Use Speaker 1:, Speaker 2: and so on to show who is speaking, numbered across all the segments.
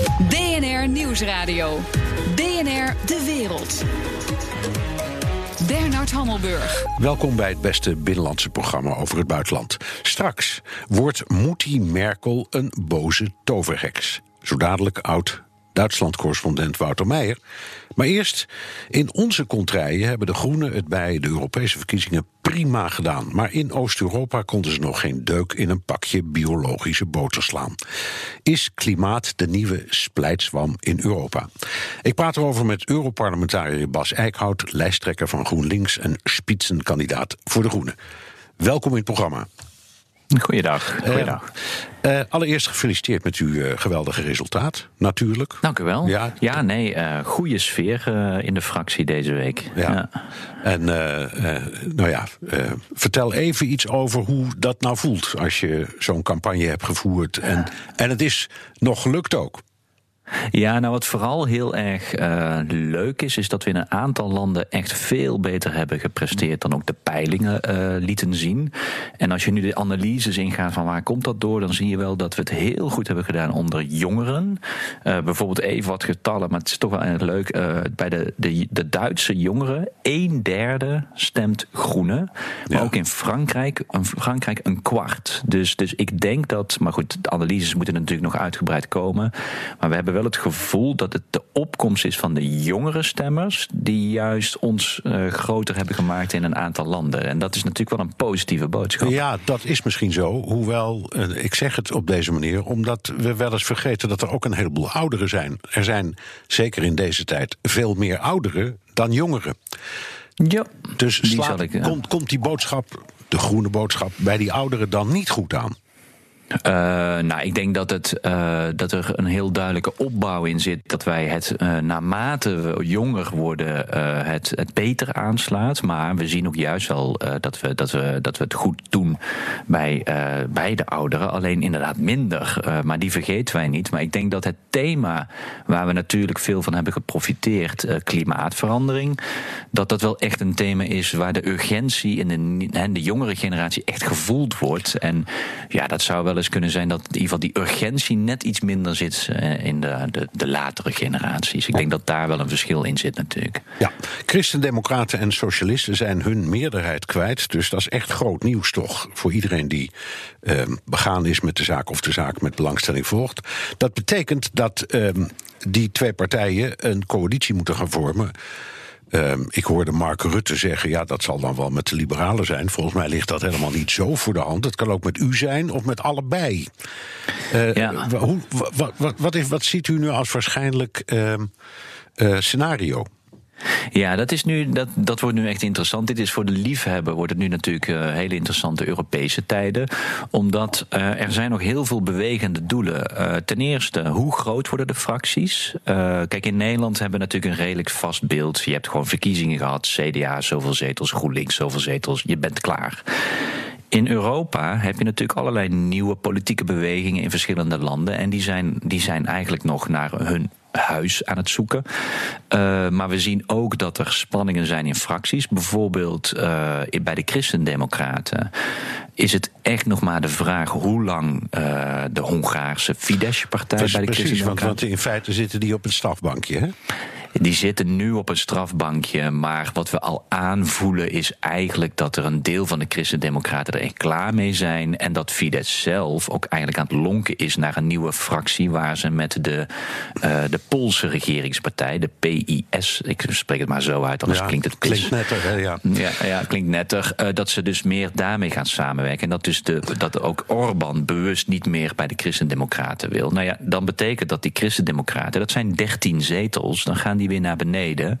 Speaker 1: DNR Nieuwsradio. DNR De Wereld. Bernard Hammelburg.
Speaker 2: Welkom bij het beste binnenlandse programma over het buitenland. Straks wordt Moetie Merkel een boze toverheks. Zo dadelijk oud Duitsland-correspondent Wouter Meijer. Maar eerst, in onze contraien hebben de Groenen het bij de Europese verkiezingen prima gedaan. Maar in Oost-Europa konden ze nog geen deuk in een pakje biologische boter slaan. Is klimaat de nieuwe splijtswam in Europa? Ik praat erover met Europarlementariër Bas Eickhout, lijsttrekker van GroenLinks en spitsenkandidaat voor de Groenen. Welkom in het programma.
Speaker 3: Goeiedag. Goeiedag.
Speaker 2: Uh, uh, allereerst gefeliciteerd met uw uh, geweldige resultaat, natuurlijk.
Speaker 3: Dank u wel. Ja, ja nee, goede sfeer in de fractie deze week.
Speaker 2: Ja. ja. En nou ja, vertel even iets over hoe dat nou voelt als je zo'n campagne hebt gevoerd. En, en het is nog gelukt ook.
Speaker 3: Ja, nou wat vooral heel erg uh, leuk is, is dat we in een aantal landen echt veel beter hebben gepresteerd dan ook de peilingen uh, lieten zien. En als je nu de analyses ingaat van waar komt dat door, dan zie je wel dat we het heel goed hebben gedaan onder jongeren. Uh, bijvoorbeeld even wat getallen, maar het is toch wel erg leuk. bij de, de, de Duitse jongeren, een derde stemt groene. Maar ja. ook in Frankrijk, in Frankrijk een kwart. Dus, dus ik denk dat, maar goed, de analyses moeten natuurlijk nog uitgebreid komen. Maar we hebben wel het gevoel dat het de opkomst is van de jongere stemmers. die juist ons uh, groter hebben gemaakt in een aantal landen. En dat is natuurlijk wel een positieve boodschap.
Speaker 2: Ja, dat is misschien zo. Hoewel, uh, ik zeg het op deze manier, omdat we wel eens vergeten dat er ook een heleboel ouderen zijn. Er zijn zeker in deze tijd veel meer ouderen dan jongeren.
Speaker 3: Ja,
Speaker 2: dus die slaat, ik, ja. komt, komt die boodschap, de groene boodschap, bij die ouderen dan niet goed aan?
Speaker 3: Uh, nou, ik denk dat, het, uh, dat er een heel duidelijke opbouw in zit. Dat wij het uh, naarmate we jonger worden, het, het beter aanslaat. Maar we zien ook juist wel dat, we, dat, we, dat we het goed doen bij, bij de ouderen. Alleen inderdaad minder. maar die vergeten wij niet. Maar ik denk dat het thema waar we natuurlijk veel van hebben geprofiteerd, klimaatverandering, dat dat wel echt een thema is waar de urgentie in de, in de jongere generatie echt gevoeld wordt. En ja, dat zou wel eens kunnen zijn dat in ieder geval die urgentie net iets minder zit in de, de, de, latere generaties. Ik denk dat daar wel een verschil in zit natuurlijk.
Speaker 2: Ja, christendemocraten en socialisten zijn hun meerderheid kwijt. Dus dat is echt groot nieuws toch voor iedereen die uh, begaan is met de zaak of de zaak met belangstelling volgt. Dat betekent dat uh, die twee partijen een coalitie moeten gaan vormen. Uh, ik hoorde Mark Rutte zeggen: ja, dat zal dan wel met de liberalen zijn. Volgens mij ligt dat helemaal niet zo voor de hand. Het kan ook met u zijn of met allebei. Uh, ja. hoe, wat, wat, wat, is, wat ziet u nu als waarschijnlijk uh, scenario?
Speaker 3: Ja, dat, is nu, dat, dat wordt nu echt interessant. Dit is voor de liefhebber wordt het nu natuurlijk uh, hele interessante Europese tijden. Omdat uh, er zijn nog heel veel bewegende doelen. Uh, ten eerste, hoe groot worden de fracties? kijk, in Nederland hebben we natuurlijk een redelijk vast beeld. Je hebt gewoon verkiezingen gehad. CDA zoveel zetels, GroenLinks zoveel zetels. Je bent klaar. In Europa heb je natuurlijk allerlei nieuwe politieke bewegingen in verschillende landen. En die zijn, die zijn eigenlijk nog naar hun huis aan het zoeken. Uh, maar we zien ook dat er spanningen zijn in fracties. Bijvoorbeeld uh, bij de Christendemocraten is het echt nog maar de vraag hoe lang uh, de Hongaarse Fidesz-partij bij de
Speaker 2: precies,
Speaker 3: Christendemocraten...
Speaker 2: Want, want in feite zitten die op het strafbankje, hè?
Speaker 3: Die zitten nu op een strafbankje. Maar wat we al aanvoelen is eigenlijk dat er een deel van de Christen-Democraten er echt klaar mee zijn. En dat Fidesz zelf ook eigenlijk aan het lonken is naar een nieuwe fractie. Waar ze met de, uh, de Poolse regeringspartij, de PIS. Ik spreek het maar zo uit, anders
Speaker 2: ja,
Speaker 3: klinkt het
Speaker 2: Klinkt netter, hè, ja.
Speaker 3: Ja, ja klinkt netter. Uh, dat ze dus meer daarmee gaan samenwerken. En dat, dus de, dat ook Orbán bewust niet meer bij de Christen-Democraten wil. Nou ja, dan betekent dat die Christen-Democraten, dat zijn 13 zetels. Dan gaan die weer naar beneden.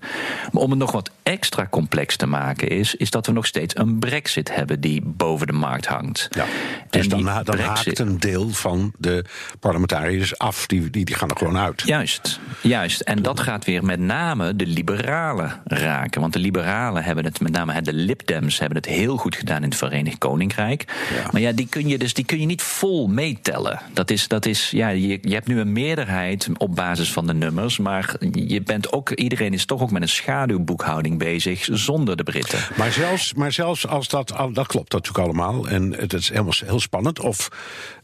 Speaker 3: Maar om het nog wat extra complex te maken is, is dat we nog steeds een brexit hebben die boven de markt hangt.
Speaker 2: Ja, dus dan, dan brexit... haakt een deel van de parlementariërs af, die, die, die gaan er gewoon uit.
Speaker 3: Juist, juist. En dat gaat weer met name de liberalen raken. Want de liberalen hebben het, met name de Lib Dems, hebben het heel goed gedaan in het Verenigd Koninkrijk. Ja. Maar ja, die kun je dus die kun je niet vol meetellen. Dat is, dat is ja, je, je hebt nu een meerderheid op basis van de nummers, maar je bent ook, iedereen is toch ook met een schaduwboekhouding bezig zonder de Britten.
Speaker 2: Maar zelfs, maar zelfs als dat, dat klopt natuurlijk allemaal. En het is helemaal heel spannend. Of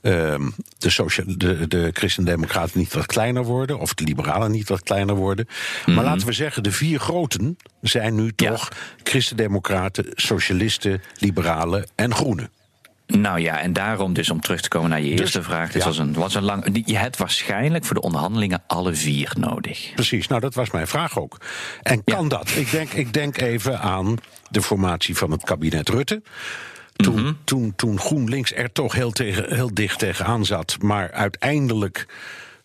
Speaker 2: ehm, de, social, de, de christendemocraten niet wat kleiner worden, of de liberalen niet wat kleiner worden. Maar mhm. laten we zeggen, de vier groten zijn nu toch christendemocraten, socialisten, liberalen en groenen.
Speaker 3: Nou ja, en daarom dus om terug te komen naar je dus, eerste vraag. Dit was, een, was een lang. Je hebt waarschijnlijk voor de onderhandelingen alle vier nodig.
Speaker 2: Precies, nou dat was mijn vraag ook. En kan dat? Ik denk, ik denk even aan de formatie van het kabinet Rutte. Toen, mhm. toen, toen GroenLinks er toch heel, tegen, heel dicht tegenaan zat, maar uiteindelijk,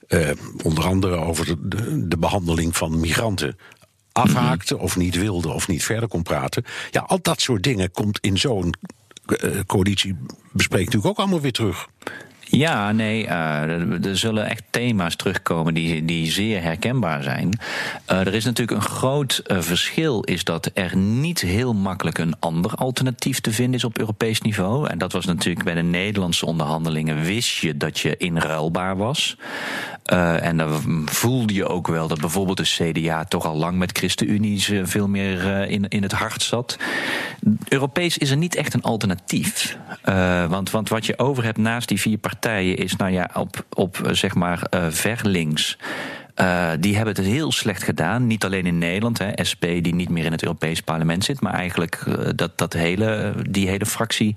Speaker 2: eh, onder andere over de, de, behandeling van migranten, afhaakte of niet wilde of niet verder kon praten. Ja, al dat soort dingen komt in zo'n coalitie bespreekt natuurlijk ook allemaal weer terug.
Speaker 3: Ja, nee, uh, er zullen echt thema's terugkomen die, die zeer herkenbaar zijn. Uh, er is natuurlijk een groot uh, verschil, is dat er niet heel makkelijk een ander alternatief te vinden is op Europees niveau. En dat was natuurlijk bij de Nederlandse onderhandelingen, wist je dat je inruilbaar was. en dan voelde je ook wel dat bijvoorbeeld de CDA toch al lang met ChristenUnie veel meer in, in het hart zat. Europees is er niet echt een alternatief. want, want wat je over hebt naast die vier partijen partijen is, nou ja, op, op eh, zeg maar uh, verlinks. Uh, die hebben het heel slecht gedaan. Niet alleen in Nederland, hè, SP die niet meer in het Europees parlement zit, maar eigenlijk uh, dat, dat hele, die hele fractie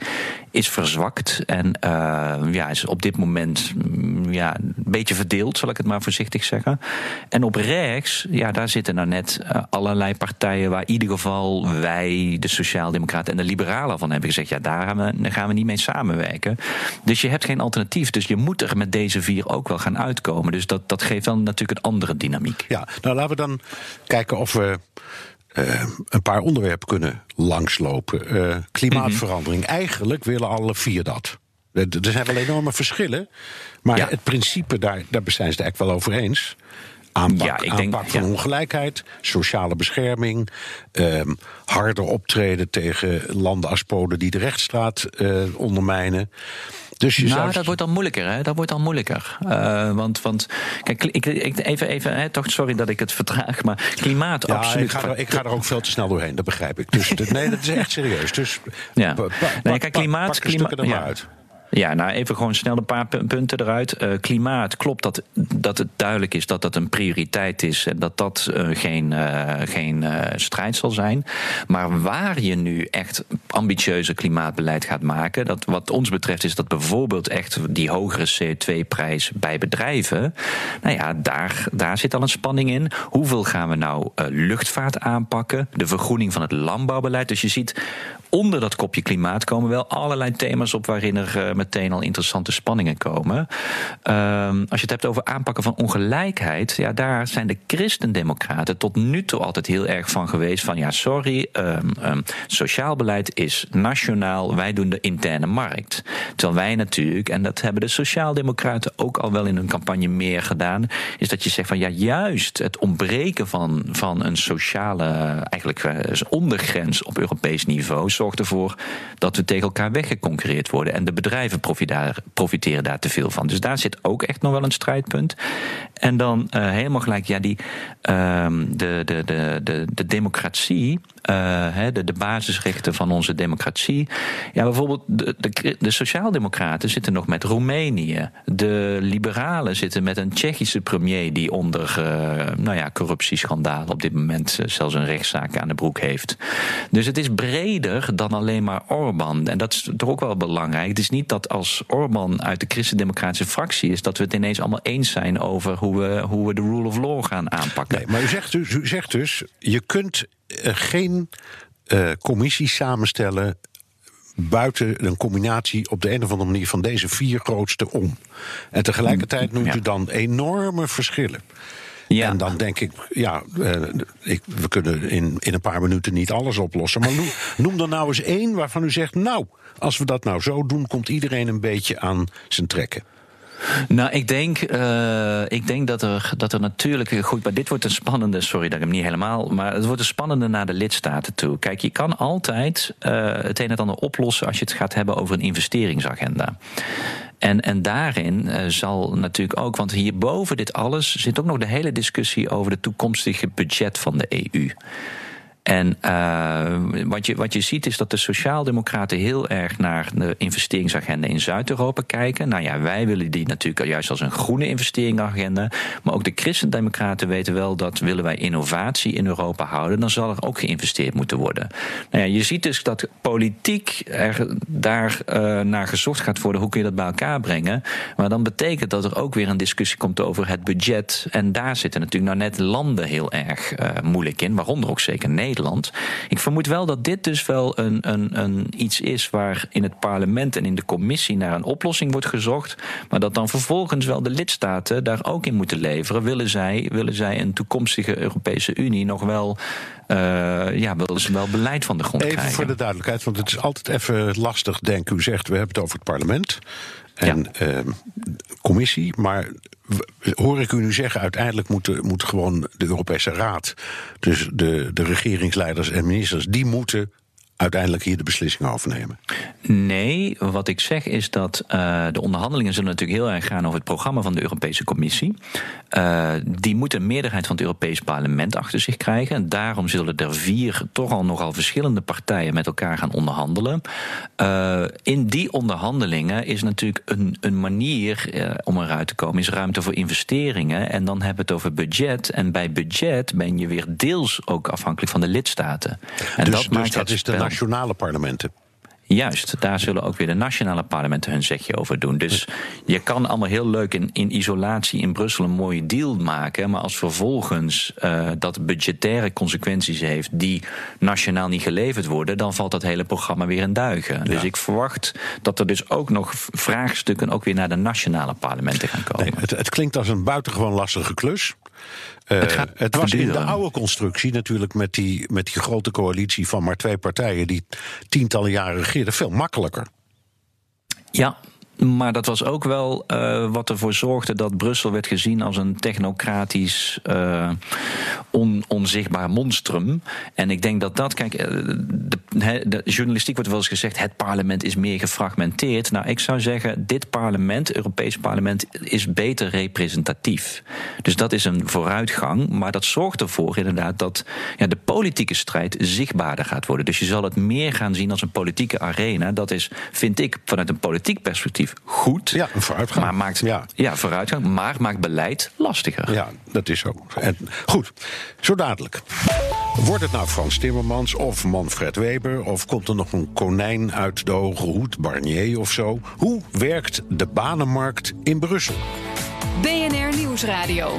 Speaker 3: is verzwakt. En uh, ja, is op dit moment mm, ja, een beetje verdeeld, zal ik het maar voorzichtig zeggen. En op rechts, ja, daar zitten nou net allerlei partijen waar in ieder geval wij, de Sociaaldemocraten en de Liberalen van hebben gezegd: ja, daar gaan, we, daar gaan we niet mee samenwerken. Dus je hebt geen alternatief. Dus je moet er met deze vier ook wel gaan uitkomen. Dus dat, dat geeft dan natuurlijk een andere dynamiek.
Speaker 2: Ja, nou laten we dan kijken of we uh, een paar onderwerpen kunnen langslopen. Uh, klimaatverandering. Mhm. Eigenlijk willen alle vier dat. Er zijn wel enorme verschillen. Maar het principe, daar, daar zijn ze het eigenlijk wel over eens. Aanpak, ja, ik aanpak denk, van ongelijkheid, sociale bescherming, um, harder optreden tegen landen als Polen die de rechtsstraat uh, ondermijnen.
Speaker 3: Dus je nou, dat wordt dan moeilijker, hè? Dat wordt dan moeilijker. Uh, want, want, kijk, ik, ik, even, even hè, toch, sorry dat ik het vertraag, maar klimaat,
Speaker 2: ja,
Speaker 3: absoluut.
Speaker 2: Ik ga, er, ik ga er ook veel te snel doorheen, dat begrijp ik. Dus nee, dat is echt serieus. Dus
Speaker 3: ja. nee, kijk, klimaat, klimaat, er maar uit. Ja, nou even gewoon snel een paar punten eruit. Uh, klimaat, klopt dat, dat het duidelijk is dat dat een prioriteit is en dat dat uh, geen, uh, geen strijd zal zijn. Maar waar je nu echt ambitieuze klimaatbeleid gaat maken, dat wat ons betreft is dat bijvoorbeeld echt die hogere CO2-prijs bij bedrijven. Nou ja, daar, daar zit al een spanning in. Hoeveel gaan we nou luchtvaart aanpakken? De vergroening van het landbouwbeleid. Dus je ziet onder dat kopje klimaat komen wel allerlei thema's op waarin er meteen al interessante spanningen komen. Ehm, als je het hebt over aanpakken van ongelijkheid, ja, daar zijn de christendemocraten tot nu toe altijd heel erg van geweest van ja, sorry, um, um, sociaal beleid is nationaal, wij doen de interne markt. Terwijl wij natuurlijk, en dat hebben de sociaaldemocraten ook al wel in hun campagne meer gedaan, is dat je zegt van ja, juist het ontbreken van, van een sociale, eigenlijk uh, ondergrens op Europees niveau zorgt ervoor dat we tegen elkaar weggeconcurreerd worden. En de bedrijven bedrijven profiteren daar te veel van. Dus daar zit ook echt nog wel een strijdpunt. En dan uh, helemaal gelijk, ja, die, uh, de, de, de, de, de democratie, uh, de, de basisrechten van onze democratie. Ja, bijvoorbeeld de, de, de Sociaaldemocraten zitten nog met Roemenië. De Liberalen zitten met een Tsjechische premier die onder uh, nou ja, corruptieschandalen op dit moment zelfs een rechtszaak aan de broek heeft. Dus het is breder dan alleen maar Orbán. En dat is toch ook wel belangrijk. Het is niet dat als Orbán uit de christendemocratische fractie is, dat we het ineens allemaal eens zijn over hoe we, hoe we de rule of law gaan aanpakken.
Speaker 2: Nee, maar u zegt dus, u zegt dus je kunt geen uh, commissie samenstellen buiten een combinatie op de een of andere manier van deze vier grootste om. En tegelijkertijd noemt u dan enorme verschillen. Ja. En dan denk ik, ja, uh, ik, we kunnen in, in een paar minuten niet alles oplossen. Maar noem, noem er nou eens één waarvan u zegt, nou, als we dat nou zo doen, komt iedereen een beetje aan zijn trekken.
Speaker 3: Nou, ik denk, uh, ik denk dat, er, dat er natuurlijk. Goed, maar dit wordt een spannende. Sorry dat ik hem niet helemaal. Maar het wordt een spannende naar de lidstaten toe. Kijk, je kan altijd uh, het een en ander oplossen als je het gaat hebben over een investeringsagenda. En, en daarin uh, zal natuurlijk ook, want hierboven dit alles zit ook nog de hele discussie over het toekomstige budget van de EU. En uh, wat, je, wat je ziet is dat de Sociaaldemocraten heel erg naar de investeringsagenda in Zuid-Europa kijken. Nou ja, wij willen die natuurlijk juist als een groene investeringsagenda. Maar ook de Christendemocraten weten wel dat willen wij innovatie in Europa houden, dan zal er ook geïnvesteerd moeten worden. Nou ja, je ziet dus dat politiek er daar uh, naar gezocht gaat worden. Hoe kun je dat bij elkaar brengen? Maar dan betekent dat er ook weer een discussie komt over het budget. En daar zitten natuurlijk nou net landen heel erg uh, moeilijk in, waaronder ook zeker Nederland. Nederland. Ik vermoed wel dat dit dus wel een, een, een iets is waar in het parlement en in de commissie naar een oplossing wordt gezocht. Maar dat dan vervolgens wel de lidstaten daar ook in moeten leveren. Willen zij, willen zij een toekomstige Europese Unie nog wel. Uh, ja, willen ze wel beleid van de grond
Speaker 2: even
Speaker 3: krijgen?
Speaker 2: voor de duidelijkheid, want het is altijd even lastig, denk u zegt, we hebben het over het parlement en uh, commissie. Maar hoor ik u nu zeggen, uiteindelijk moet, moet gewoon de Europese Raad, dus de, de regeringsleiders en ministers, die moeten uiteindelijk hier de beslissing overnemen?
Speaker 3: Nee, wat ik zeg is dat uh, de onderhandelingen zullen natuurlijk heel erg gaan over het programma van de Europese Commissie. Uh, die moet een meerderheid van het Europees Parlement achter zich krijgen. En daarom zullen er vier toch al nogal verschillende partijen met elkaar gaan onderhandelen. Uh, in die onderhandelingen is natuurlijk een, een manier om eruit te komen, is ruimte voor investeringen. En dan hebben we het over budget. En bij budget ben je weer deels ook afhankelijk van de lidstaten. En
Speaker 2: dus,
Speaker 3: dat
Speaker 2: dus
Speaker 3: maakt
Speaker 2: dat is de nationale parlementen.
Speaker 3: Juist, daar zullen ook weer de nationale parlementen hun zegje over doen. Dus je kan allemaal heel leuk in, in isolatie in Brussel een mooie deal maken. Maar als vervolgens uh, dat budgettaire consequenties heeft die nationaal niet geleverd worden, dan valt dat hele programma weer in duigen. Ja. Dus ik verwacht dat er dus ook nog vraagstukken ook weer naar de nationale parlementen gaan komen.
Speaker 2: Nee, het, het klinkt als een buitengewoon lastige klus. Uh, het, het, was in de oude constructie natuurlijk met die, met die grote coalitie van maar twee partijen die tientallen jaren regeerden veel makkelijker.
Speaker 3: Ja, maar dat was ook wel uh, wat ervoor zorgde dat Brussel werd gezien als een technocratisch on, onzichtbaar monstrum. En ik denk dat dat, kijk, de, de, journalistiek wordt wel eens gezegd: het parlement is meer gefragmenteerd. Nou, ik zou zeggen, dit parlement, het Europees parlement, is beter representatief. Dus dat is een vooruitgang. Maar dat zorgt ervoor inderdaad dat ja, de politieke strijd zichtbaarder gaat worden. Dus je zal het meer gaan zien als een politieke arena. Dat is, vind ik, vanuit een politiek perspectief goed.
Speaker 2: Ja, een vooruitgang.
Speaker 3: Maar maakt,
Speaker 2: ja.
Speaker 3: ja, vooruitgang, maar maakt beleid lastiger.
Speaker 2: Ja, dat is zo. En, goed, zo dadelijk. Wordt het nou Frans Timmermans of Manfred Weber? Of komt er nog een konijn uit de hoge hoed, Barnier of zo? Hoe werkt de banenmarkt in Brussel?
Speaker 1: BNR Nieuwsradio.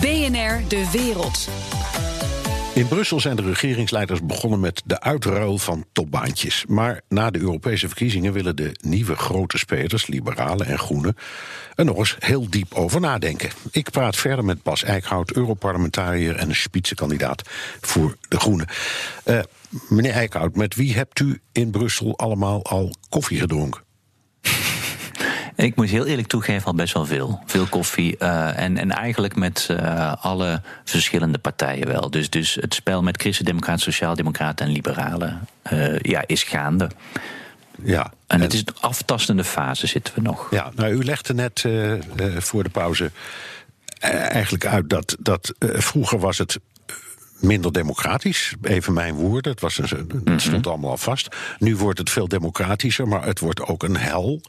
Speaker 1: BNR De Wereld.
Speaker 2: In Brussel zijn de regeringsleiders begonnen met de uitruil van topbaantjes. Maar na de Europese verkiezingen willen de nieuwe grote spelers, liberalen en groenen, er nog eens heel diep over nadenken. Ik praat verder met Bas Eickhout, Europarlementariër en spitsenkandidaat voor de Groenen. Uh, meneer Eickhout, met wie hebt u in Brussel allemaal al koffie gedronken?
Speaker 3: Ik moet heel eerlijk toegeven, al best wel veel. Veel koffie. Uh, en, en eigenlijk met uh, alle verschillende partijen wel. Dus, dus het spel met Christen-Democraten, Sociaaldemocraten en Liberalen uh, ja, is gaande.
Speaker 2: Ja,
Speaker 3: en, het is een aftastende fase zitten we nog.
Speaker 2: Ja, nou, u legde net voor de pauze eigenlijk uit dat, dat vroeger was het minder democratisch. Even mijn woorden. Het, was een, het stond allemaal al vast. Nu wordt het veel democratischer, maar het wordt ook een hel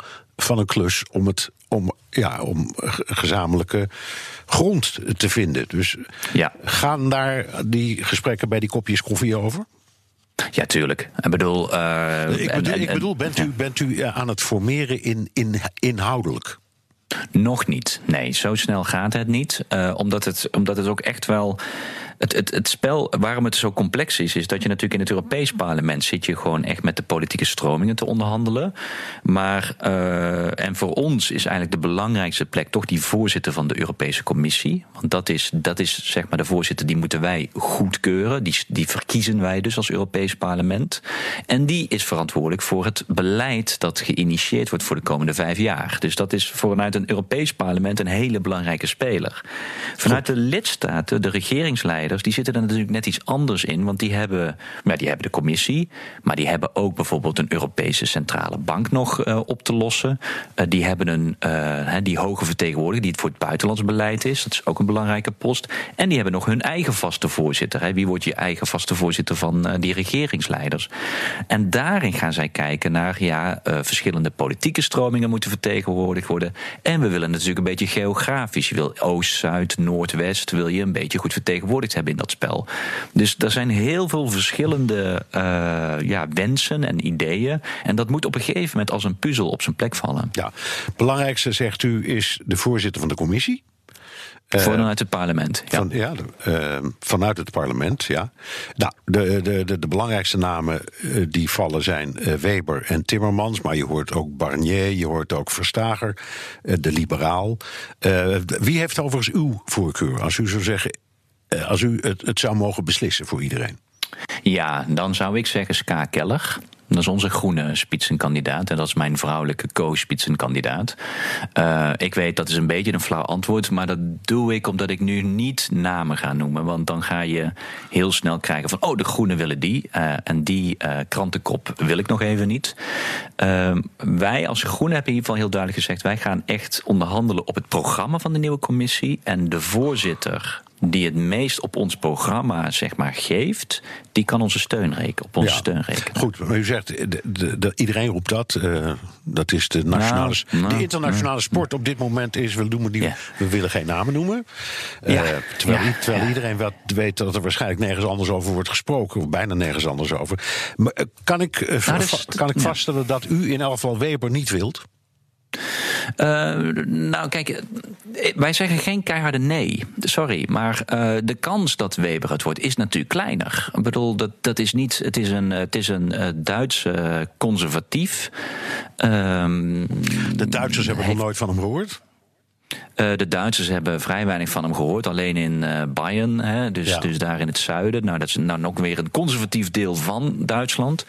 Speaker 2: van een klus om, het, om, ja, om gezamenlijke grond te vinden. Dus
Speaker 3: ja.
Speaker 2: gaan daar die gesprekken bij die kopjes koffie over?
Speaker 3: Ja, tuurlijk. Ik bedoel, uh,
Speaker 2: ik bedoel, en, ik bedoel bent, u, bent u aan het formeren in, in, inhoudelijk?
Speaker 3: Nog niet. Nee, zo snel gaat het niet. Uh, omdat, het, omdat het ook echt wel. Het, het, het spel, waarom het zo complex is, is dat je natuurlijk in het Europees Parlement zit je gewoon echt met de politieke stromingen te onderhandelen. Maar, uh, en voor ons is eigenlijk de belangrijkste plek toch die voorzitter van de Europese Commissie. Want dat is, dat is zeg maar de voorzitter, die moeten wij goedkeuren. Die, die verkiezen wij dus als Europees Parlement. En die is verantwoordelijk voor het beleid dat geïnitieerd wordt voor de komende vijf jaar. Dus dat is vanuit een Europees Parlement een hele belangrijke speler. Vanuit de lidstaten, de regeringsleiders die zitten er natuurlijk net iets anders in. Want die hebben, maar die hebben de commissie, maar die hebben ook bijvoorbeeld een Europese centrale bank nog uh, op te lossen. Uh, die hebben een uh, die hoge vertegenwoordiger die het voor het buitenlands beleid is. Dat is ook een belangrijke post. En die hebben nog hun eigen vaste voorzitter. Wie wordt je eigen vaste voorzitter van die regeringsleiders? En daarin gaan zij kijken naar ja, verschillende politieke stromingen moeten vertegenwoordigd worden. En we willen natuurlijk een beetje geografisch. Je wil Oost, Zuid, Noordwest, wil je een beetje goed vertegenwoordigd hebben in dat spel. Dus er zijn heel veel verschillende uh, ja, wensen en ideeën. En dat moet op een gegeven moment als een puzzel op zijn plek vallen.
Speaker 2: Ja, het belangrijkste, zegt u, is de voorzitter van de commissie.
Speaker 3: Vanuit het parlement.
Speaker 2: Ja, van, ja uh, vanuit het parlement, ja. Nou, de, de, de, de belangrijkste namen uh, die vallen zijn uh, Weber en Timmermans. Maar je hoort ook Barnier, je hoort ook Verstager, de liberaal. wie heeft overigens uw voorkeur? Als u zou zeggen, als u het, zou mogen beslissen voor iedereen.
Speaker 3: Ja, dan zou ik zeggen Ska Keller. Dat is onze groene spitsenkandidaat. En dat is mijn vrouwelijke co-spitsenkandidaat. Uh, ik weet dat is een beetje een flauw antwoord. Maar dat doe ik omdat ik nu niet namen ga noemen. Want dan ga je heel snel krijgen van. Oh, de groenen willen die. Uh, en die krantenkop wil ik nog even niet. wij als groenen hebben in ieder geval heel duidelijk gezegd. Wij gaan echt onderhandelen op het programma van de nieuwe commissie. En de voorzitter die het meest op ons programma zeg maar, geeft, die kan onze steun rekenen, op onze ja, steun rekenen.
Speaker 2: Goed, maar u zegt, de, de, de, iedereen roept dat. Uh, dat is de nationale. Nou, nou, de internationale nou, sport op dit moment is, we, noemen die, ja. we willen geen namen noemen. Uh, ja. Terwijl, terwijl iedereen wel weet dat er waarschijnlijk nergens anders over wordt gesproken, of bijna nergens anders over. Maar, uh, kan ik, dus, kan ik vaststellen dat u in elk geval Weber niet wilt?
Speaker 3: Uh, nou, kijk, wij zeggen geen keiharde nee. Sorry. Maar uh, de kans dat Weber het wordt is natuurlijk kleiner. Ik bedoel, dat, dat is niet. Het is een, het is een uh, Duitse conservatief.
Speaker 2: Ehm, de Duitsers hebben nog nooit van hem gehoord.
Speaker 3: Uh, de Duitsers hebben vrij weinig van hem gehoord. Alleen in uh, Bayern, hè, dus, ja. dus daar in het zuiden. Nou, dat is nou nog weer een conservatief deel van Duitsland.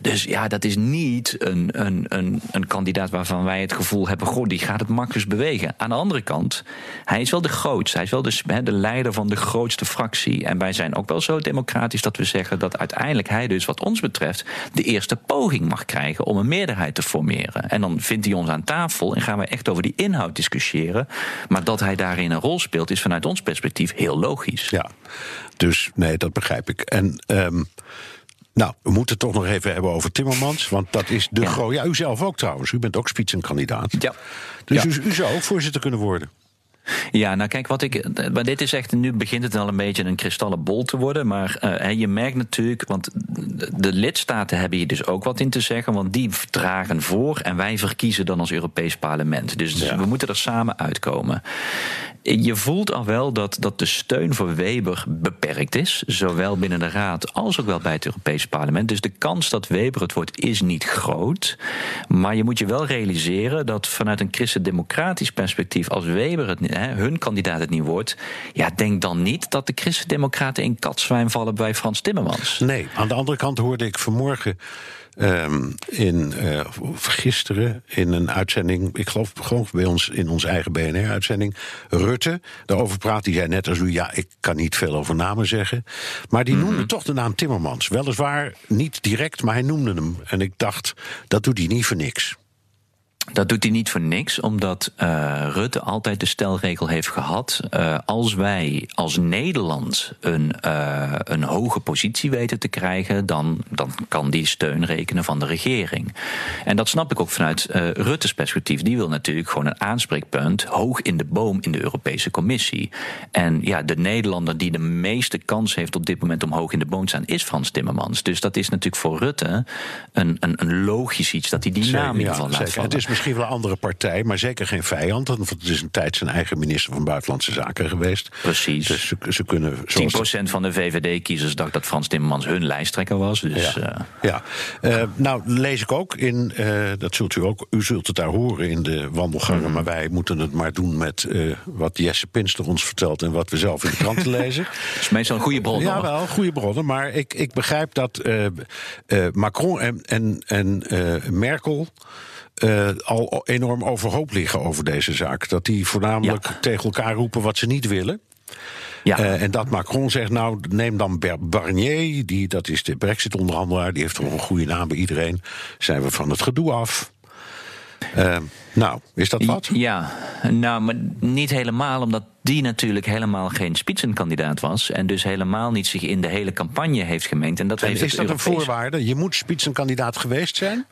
Speaker 3: Dus ja, dat is niet een, een, een, een kandidaat waarvan wij het gevoel hebben... goh, die gaat het makkelijk bewegen. Aan de andere kant, hij is wel de grootste. Hij is wel de, hè, de leider van de grootste fractie. En wij zijn ook wel zo democratisch dat we zeggen... dat uiteindelijk hij dus, wat ons betreft... de eerste poging mag krijgen om een meerderheid te formeren. En dan vindt hij ons aan tafel en gaan we echt over die inhoud discussiëren... Maar dat hij daarin een rol speelt, is vanuit ons perspectief heel logisch.
Speaker 2: Ja, dus nee, dat begrijp ik. En. Um, nou, we moeten het toch nog even hebben over Timmermans. Want dat is de ja. grote. Ja, u zelf ook trouwens. U bent ook spitsenkandidaat.
Speaker 3: Ja.
Speaker 2: Dus
Speaker 3: ja.
Speaker 2: U, u zou ook voorzitter kunnen worden.
Speaker 3: Ja, nou kijk, wat ik. Maar dit is echt. Nu begint het al een beetje een kristallen bol te worden. Maar uh, je merkt natuurlijk. Want de lidstaten hebben hier dus ook wat in te zeggen. Want die dragen voor. En wij verkiezen dan als Europees Parlement. Dus, ja. we moeten er samen uitkomen. Je voelt al wel dat, dat de steun voor Weber beperkt is. Zowel binnen de Raad als ook wel bij het Europees Parlement. Dus de kans dat Weber het wordt is niet groot. Maar je moet je wel realiseren dat vanuit een christendemocratisch perspectief. als Weber het, hè, hun kandidaat het niet wordt. ja, denk dan niet dat de christendemocraten in katzwijn vallen bij Frans Timmermans.
Speaker 2: Nee, aan de andere kant hoorde ik vanmorgen. Um, in, uh, gisteren in een uitzending, ik geloof gewoon bij ons in onze eigen BNR-uitzending, Rutte daarover praat. Die zei net als u, ja, ik kan niet veel over namen zeggen. Maar die noemde mm -hmm. toch de naam Timmermans. Weliswaar niet direct, maar hij noemde hem. En ik dacht, dat doet hij niet voor niks.
Speaker 3: Dat doet hij niet voor niks, omdat uh, Rutte altijd de stelregel heeft gehad. Uh, als wij als Nederland een, uh, een hoge positie weten te krijgen, dan, dan kan die steun rekenen van de regering. En dat snap ik ook vanuit Rutte's perspectief. Die wil natuurlijk gewoon een aanspreekpunt hoog in de boom in de Europese Commissie. En ja, de Nederlander die de meeste kans heeft op dit moment om hoog in de boom te staan, is Frans Timmermans. Dus dat is natuurlijk voor Rutte een, een, een logisch iets dat hij die naam in ieder geval laat vallen.
Speaker 2: Misschien wel een andere partij, maar zeker geen vijand. Want het is een tijd zijn eigen minister van Buitenlandse Zaken geweest.
Speaker 3: Precies.
Speaker 2: Dus ze, ze kunnen.
Speaker 3: 10% van de VVD-kiezers dacht dat Frans Timmermans hun lijsttrekker was. Dus,
Speaker 2: ja. Uh... ja. Uh, nou, lees ik ook in. Uh, dat zult u ook. U zult het daar horen in de wandelgangen. Mm. Maar wij moeten het maar doen met wat Jesse Pinster ons vertelt. en wat we zelf in de kranten lezen.
Speaker 3: Dat is meestal een goede bron.
Speaker 2: Ja, wel, goede bronnen. Maar ik, ik begrijp dat Macron en, en, en Merkel uh, al enorm overhoop liggen over deze zaak. Dat die voornamelijk ja. tegen elkaar roepen wat ze niet willen. Ja. Uh, en dat Macron zegt, nou, neem dan Barnier, die, dat is de brexit-onderhandelaar... die heeft toch een goede naam bij iedereen. Zijn we van het gedoe af. Uh, nou, is dat wat?
Speaker 3: Ja, nou, maar niet helemaal, omdat die natuurlijk helemaal geen spitsenkandidaat was. En dus helemaal niet zich in de hele campagne heeft gemengd. En dat
Speaker 2: en
Speaker 3: heeft
Speaker 2: is dat een voorwaarde? Je moet spitsenkandidaat geweest zijn?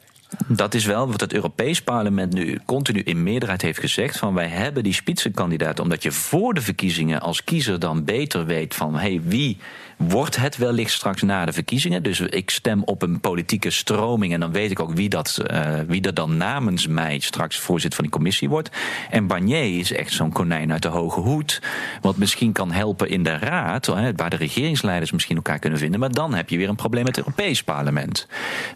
Speaker 3: Dat is wel wat het Europees Parlement nu continu in meerderheid heeft gezegd: van wij hebben die spitsenkandidaat omdat je voor de verkiezingen als kiezer dan beter weet van hey, wie wordt het wellicht straks na de verkiezingen. Dus ik stem op een politieke stroming en dan weet ik ook wie dat, uh, wie dat dan namens mij straks voorzitter van die commissie wordt. En Barnier is echt zo'n konijn uit de hoge hoed, wat misschien kan helpen in de raad, waar de regeringsleiders misschien elkaar kunnen vinden. Maar dan heb je weer een probleem met het Europees Parlement.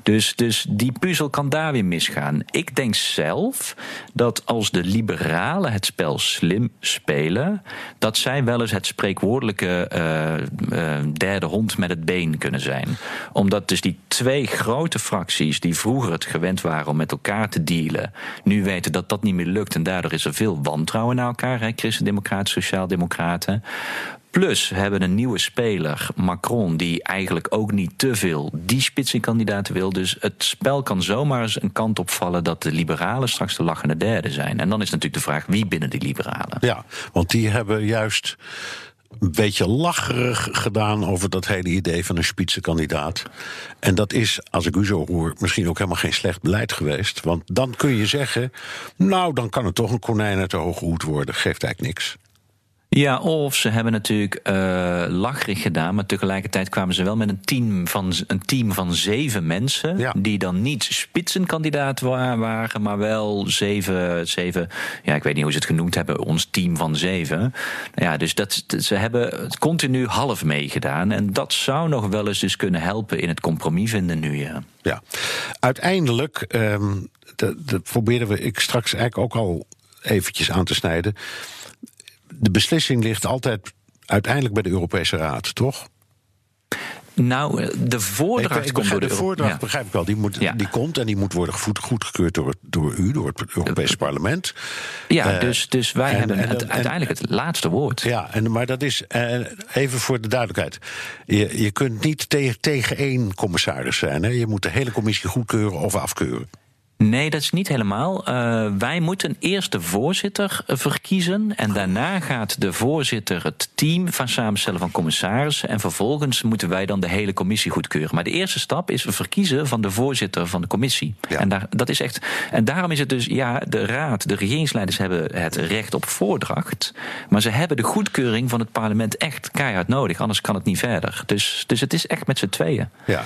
Speaker 3: Dus, dus die puzzel kan daar weer misgaan. Ik denk zelf dat als de liberalen het spel slim spelen, dat zij wel eens het spreekwoordelijke uh, uh, derde hond met het been kunnen zijn. Omdat dus die twee grote fracties die vroeger het gewend waren om met elkaar te dealen, nu weten dat dat niet meer lukt en daardoor is er veel wantrouwen naar elkaar, christendemocraten, sociaaldemocraten. Plus hebben een nieuwe speler, Macron, die eigenlijk ook niet te veel die spitsenkandidaten wil. Dus het spel kan zomaar eens een kant opvallen dat de liberalen straks de lachende derde zijn. En dan is natuurlijk de vraag wie binnen die liberalen.
Speaker 2: Ja, want die hebben juist een beetje lacherig gedaan over dat hele idee van een spitsenkandidaat. En dat is, als ik u zo hoor, misschien ook helemaal geen slecht beleid geweest. Want dan kun je zeggen, nou, dan kan het toch een konijn uit de hoge hoed worden. Geeft eigenlijk niks.
Speaker 3: Ja, of ze hebben natuurlijk uh, lacherig gedaan, maar tegelijkertijd kwamen ze wel met een team van, een team van zeven mensen. Ja. Die dan niet spitsenkandidaat waren, maar wel zeven, zeven. Ja, ik weet niet hoe ze het genoemd hebben, ons team van zeven. Ja, dus dat, ze hebben continu half meegedaan. En dat zou nog wel eens dus kunnen helpen in het compromis vinden nu. Ja,
Speaker 2: ja. uiteindelijk, um, dat probeerden we ik straks eigenlijk ook al eventjes aan te snijden de beslissing ligt altijd uiteindelijk bij de Europese Raad, toch?
Speaker 3: Nou, de voordracht
Speaker 2: ik,
Speaker 3: komt door
Speaker 2: de, de voordracht, begrijp ik wel. Die, moet, ja. die komt en die moet worden goedgekeurd door, door u, door het Europese parlement.
Speaker 3: Ja, uh, dus, dus wij en, hebben en, het, en, uiteindelijk het laatste woord.
Speaker 2: Ja, en, maar dat is, uh, even voor de duidelijkheid. Je, je kunt niet tegen, tegen één commissaris zijn. Hè? Je moet de hele commissie goedkeuren of afkeuren.
Speaker 3: Nee, dat is niet helemaal. Uh, wij moeten eerst de voorzitter verkiezen. En daarna gaat de voorzitter het team van samenstellen van commissarissen. En vervolgens moeten wij dan de hele commissie goedkeuren. Maar de eerste stap is verkiezen van de voorzitter van de commissie. Ja. En, daar, dat is echt, en daarom is het dus, ja, de raad, de regeringsleiders hebben het recht op voordracht. Maar ze hebben de goedkeuring van het parlement echt keihard nodig. Anders kan het niet verder. Dus, dus het is echt met z'n tweeën.
Speaker 2: Ja.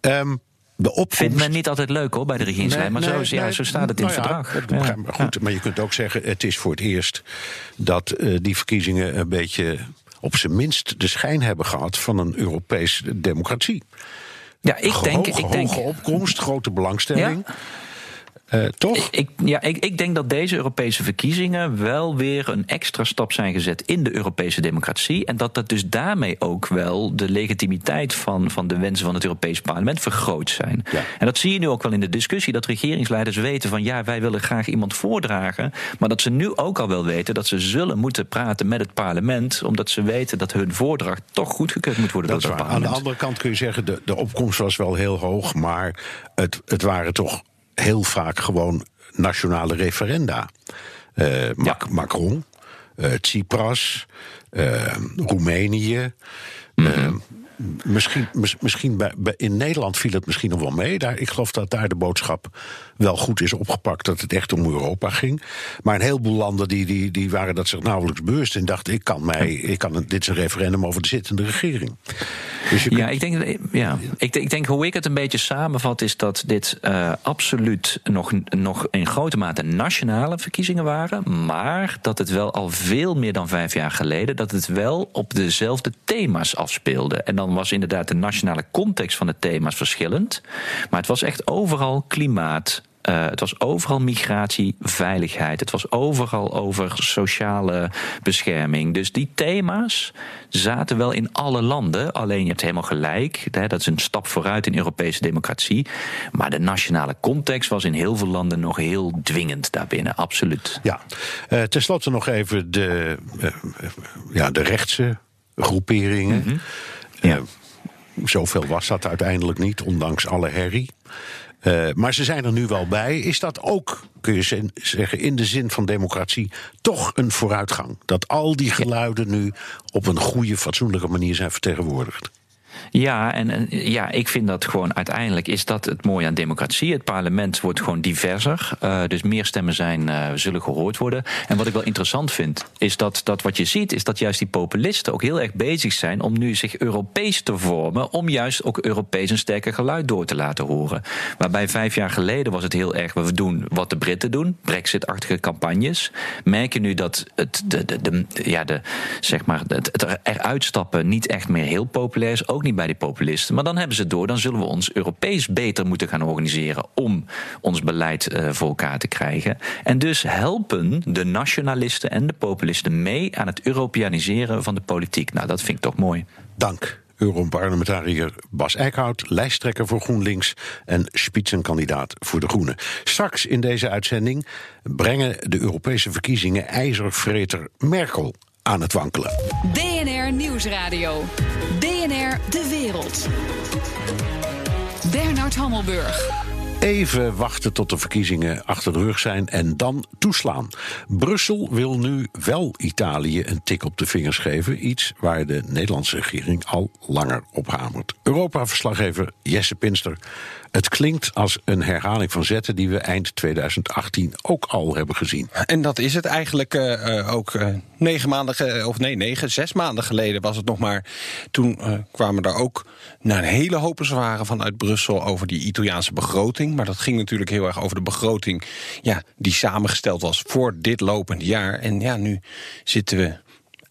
Speaker 2: Um, de opkomst...
Speaker 3: Vindt men niet altijd leuk hoor bij de regeringslijn, maar zo, ja, zo staat het in
Speaker 2: nou
Speaker 3: het verdrag.
Speaker 2: Ja, maar goed, maar je kunt ook zeggen: het is voor het eerst dat uh, die verkiezingen een beetje op zijn minst de schijn hebben gehad van een Europese democratie.
Speaker 3: Ja, ik denk.
Speaker 2: Hoge,
Speaker 3: ik denk,
Speaker 2: hoge opkomst, grote belangstelling. Ja. Uh, toch?
Speaker 3: Ik, ja, ik, ik denk dat deze Europese verkiezingen wel weer een extra stap zijn gezet in de Europese democratie. En dat dat dus daarmee ook wel de legitimiteit van, van de wensen van het Europees Parlement vergroot zijn. Ja. En dat zie je nu ook wel in de discussie, dat regeringsleiders weten van ja, wij willen graag iemand voordragen. Maar dat ze nu ook al wel weten dat ze zullen moeten praten met het parlement. Omdat ze weten dat hun voordracht toch goedgekeurd moet worden
Speaker 2: dat
Speaker 3: door
Speaker 2: het
Speaker 3: parlement.
Speaker 2: Aan de andere kant kun je zeggen, de, de opkomst was wel heel hoog. Maar het, het waren toch heel vaak gewoon nationale referenda. Uh, Mac ja. Macron, uh, Tsipras, uh, Roemenië. Mm -hmm. Misschien misschien bij, bij, in Nederland viel het misschien nog wel mee. Daar, ik geloof dat daar de boodschap wel goed is opgepakt dat het echt om Europa ging. Maar een heleboel landen die, die, die waren dat zich nauwelijks bewust en dachten: ik kan mij, ik kan, dit is een referendum over de zittende regering.
Speaker 3: Dus ja, kunt... ik denk, ja. Ik, ik, denk hoe ik het een beetje samenvat, is dat dit uh, absoluut nog, nog in grote mate nationale verkiezingen waren. Maar dat het wel al veel meer dan vijf jaar geleden, dat het wel op dezelfde thema's afspeelde. En dan was inderdaad de nationale context van de thema's verschillend. Maar het was echt overal klimaat, uh, het was overal migratie, veiligheid. Het was overal over sociale bescherming. Dus die thema's zaten wel in alle landen. Alleen je hebt helemaal gelijk. Hè, dat is een stap vooruit in Europese democratie. Maar de nationale context was in heel veel landen nog heel dwingend daarbinnen. Absoluut.
Speaker 2: Ja, uh, tenslotte nog even de, uh, ja, de rechtse groeperingen. Mm -hmm. Ja. Zoveel was dat uiteindelijk niet, ondanks alle herrie. Uh, maar ze zijn er nu wel bij. Is dat ook, kun je zeggen, in de zin van democratie, toch een vooruitgang? Dat al die geluiden nu op een goede, fatsoenlijke manier zijn vertegenwoordigd?
Speaker 3: Ja, en, ja, ik vind dat gewoon uiteindelijk is dat het mooie aan democratie. Het parlement wordt gewoon diverser. Uh, dus meer stemmen zijn, uh, zullen gehoord worden. En wat ik wel interessant vind, is dat, dat wat je ziet, is dat juist die populisten ook heel erg bezig zijn om nu zich Europees te vormen. Om juist ook Europees een sterker geluid door te laten horen. Waarbij vijf jaar geleden was het heel erg, we doen wat de Britten doen, Brexit-achtige campagnes. Merk je nu dat het, de, de, ja, de, zeg maar, het, het eruit stappen niet echt meer heel populair is. Ook niet bij die populisten. Maar dan hebben ze door, dan zullen we ons Europees beter moeten gaan organiseren om ons beleid uh, voor elkaar te krijgen. En dus helpen de nationalisten en de populisten mee aan het Europeaniseren van de politiek. Nou, dat vind ik toch mooi.
Speaker 2: Dank. Europarlementariër Bas Eickhout, lijsttrekker voor GroenLinks en spitsenkandidaat voor de Groenen. Straks in deze uitzending brengen de Europese verkiezingen ijzervreter Merkel aan het wankelen.
Speaker 1: DNR Nieuwsradio. DNR De Wereld. Bernard Hammelburg.
Speaker 2: Even wachten tot de verkiezingen achter de rug zijn en dan toeslaan. Brussel wil nu wel Italië een tik op de vingers geven. Iets waar de Nederlandse regering al langer op hamert. Europa-verslaggever Jesse Pinster. Het klinkt als een herhaling van zetten die we eind 2018 ook al hebben gezien.
Speaker 4: En dat is het eigenlijk uh, ook uh, negen maanden, of nee, negen, zes maanden geleden was het nog maar. Toen uh, kwamen er ook naar een hele hoop bezwaren vanuit Brussel over die Italiaanse begroting. Maar dat ging natuurlijk heel erg over de begroting ja, die samengesteld was voor dit lopende jaar. En ja, nu zitten we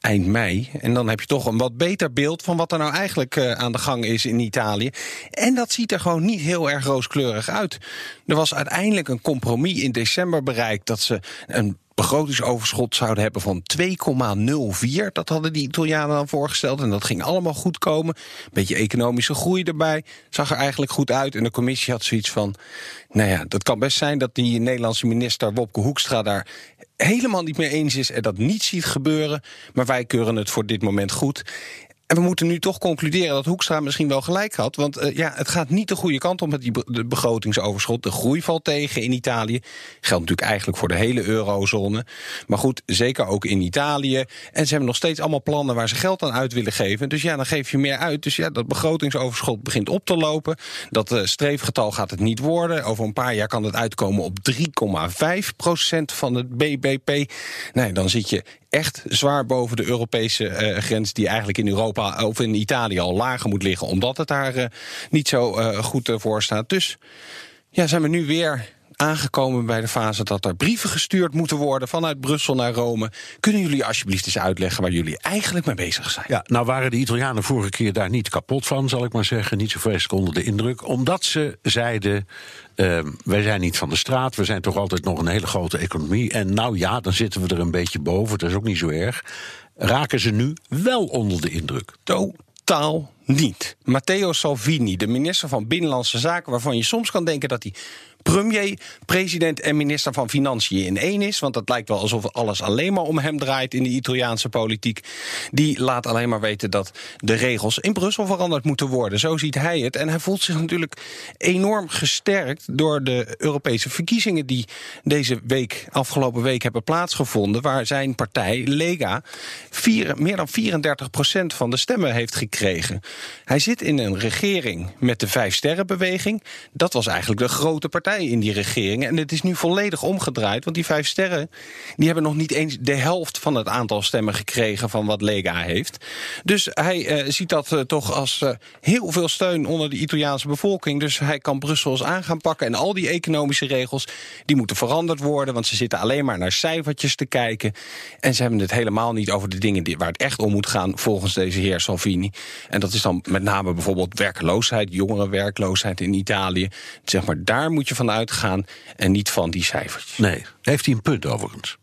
Speaker 4: eind mei. En dan heb je toch een wat beter beeld van wat er nou eigenlijk uh, aan de gang is in Italië. En dat ziet er gewoon niet heel erg rooskleurig uit. Er was uiteindelijk een compromis in december bereikt dat ze een begrotingsoverschot zouden hebben van 2,04. Dat hadden die Italianen dan voorgesteld. En dat ging allemaal goed komen. Beetje economische groei erbij. Zag er eigenlijk goed uit. En de commissie had zoiets van. Nou ja, dat kan best zijn dat die Nederlandse minister Wopke Hoekstra daar helemaal niet mee eens is en dat niet ziet gebeuren. Maar wij keuren het voor dit moment goed. En we moeten nu toch concluderen dat Hoekstra misschien wel gelijk had. Want uh, ja, het gaat niet de goede kant om met die begrotingsoverschot. De groei valt tegen in Italië. Geldt natuurlijk eigenlijk voor de hele eurozone. Maar goed, zeker ook in Italië. En ze hebben nog steeds allemaal plannen waar ze geld aan uit willen geven. Dus ja, dan geef je meer uit. Dus ja, dat begrotingsoverschot begint op te lopen. Dat uh, streefgetal gaat het niet worden. Over een paar jaar kan het uitkomen op 3,5 procent van het BBP. Nee, dan zit je echt zwaar boven de Europese uh, grens, die eigenlijk in Europa of in Italië al lager moet liggen, omdat het daar uh, niet zo uh, goed voor staat. Dus ja, zijn we nu weer aangekomen bij de fase dat er brieven gestuurd moeten worden vanuit Brussel naar Rome. Kunnen jullie alsjeblieft eens uitleggen waar jullie eigenlijk mee bezig zijn?
Speaker 2: Ja, nou waren de Italianen vorige keer daar niet kapot van, zal ik maar zeggen. Niet zo vreselijk onder de indruk. Omdat ze zeiden. Uh, wij zijn niet van de straat, we zijn toch altijd nog een hele grote economie. En nou ja, dan zitten we er een beetje boven, dat is ook niet zo erg. Raken ze nu wel onder de indruk?
Speaker 4: Totaal niet. Matteo Salvini, de minister van Binnenlandse Zaken, waarvan je soms kan denken dat hij premier, president en minister van Financiën in één is. Want het lijkt wel alsof alles alleen maar om hem draait in de Italiaanse politiek. Die laat alleen maar weten dat de regels in Brussel veranderd moeten worden. Zo ziet hij het. En hij voelt zich natuurlijk enorm gesterkt door de Europese verkiezingen die deze week, afgelopen week, hebben plaatsgevonden. Waar zijn partij, Lega, meer dan 34 procent van de stemmen heeft gekregen. Hij zit in een regering met de Vijf Sterrenbeweging. Dat was eigenlijk de grote partij in die regering. En het is nu volledig omgedraaid. Want die vijf sterren die hebben nog niet eens de helft van het aantal stemmen gekregen van wat Lega heeft. Dus hij uh, ziet dat uh, toch als uh, heel veel steun onder de Italiaanse bevolking. Dus hij kan Brussels aan gaan pakken. En al die economische regels die moeten veranderd worden. Want ze zitten alleen maar naar cijfertjes te kijken. En ze hebben het helemaal niet over de dingen waar het echt om moet gaan volgens deze heer Salvini. En dat is dan met name bijvoorbeeld werkloosheid, jongerenwerkloosheid in Italië. Zeg maar, daar moet je van uitgaan en niet van die cijfertjes.
Speaker 2: Nee, heeft hij een punt overigens.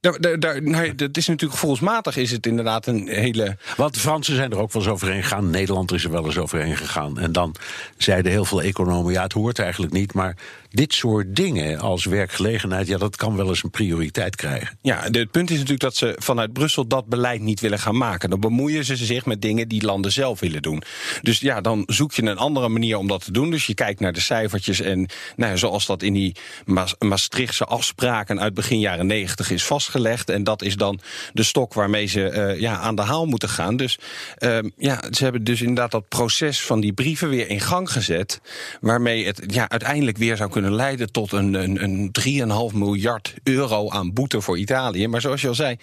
Speaker 4: Daar, daar, daar, nou, dat is natuurlijk volksmatig is het inderdaad een hele.
Speaker 2: Want de Fransen zijn er ook wel eens overheen gegaan. Nederland is er wel eens overheen gegaan. En dan zeiden heel veel economen: ja, het hoort eigenlijk niet. Maar dit soort dingen als werkgelegenheid, ja, dat kan wel eens een prioriteit krijgen.
Speaker 4: Ja, het punt is natuurlijk dat ze vanuit Brussel dat beleid niet willen gaan maken. Dan bemoeien ze zich met dingen die landen zelf willen doen. Dus ja, dan zoek je een andere manier om dat te doen. Dus je kijkt naar de cijfertjes en nou, zoals dat in die Maastrichtse afspraken uit begin jaren negentig is vastgelegd. En dat is dan de stok waarmee ze uh, ja, aan de haal moeten gaan. Dus uh, ja, ze hebben dus inderdaad dat proces van die brieven weer in gang gezet. Waarmee het ja, uiteindelijk weer zou kunnen kunnen leiden tot een, een, een 3,5 miljard euro aan boete voor Italië. Maar zoals je al zei,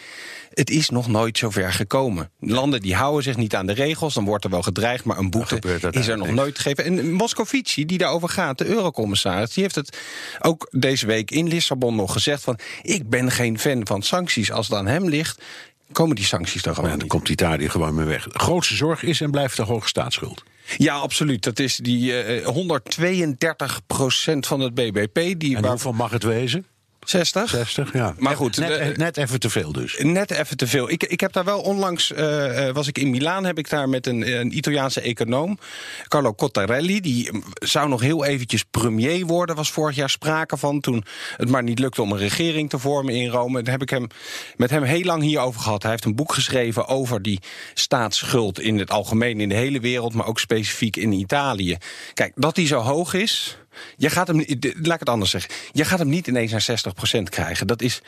Speaker 4: het is nog nooit zover gekomen. Landen die houden zich niet aan de regels, dan wordt er wel gedreigd, maar een boete is er nog nooit gegeven. En Moscovici, die daarover gaat, de eurocommissaris, die heeft het ook deze week in Lissabon nog gezegd van ik ben geen fan van sancties. Als het aan hem ligt, komen die sancties dan gewoon. Ja,
Speaker 2: dan komt Italië gewoon mee weg. De grootste zorg is en blijft de hoge staatsschuld.
Speaker 4: Ja, absoluut. Dat is die uh, 132% van het BBP. Die
Speaker 2: en waar... hoeveel mag het wezen?
Speaker 4: 60?
Speaker 2: 60, ja.
Speaker 4: Maar goed.
Speaker 2: Net, net, even te veel dus.
Speaker 4: Net even te veel. Ik, ik heb daar wel onlangs, uh, was ik in Milaan, heb ik daar met een, een Italiaanse econoom, Carlo Cottarelli, die mm, zou nog heel eventjes premier worden, was vorig jaar sprake van, toen het maar niet lukte om een regering te vormen in Rome. Daar heb ik hem, met hem heel lang hierover gehad. Hij heeft een boek geschreven over die staatsschuld in het algemeen in de hele wereld, maar ook specifiek in Italië. Kijk, dat die zo hoog is, je gaat hem, laat ik het anders zeggen. Je gaat hem niet ineens naar 60% krijgen. Dat is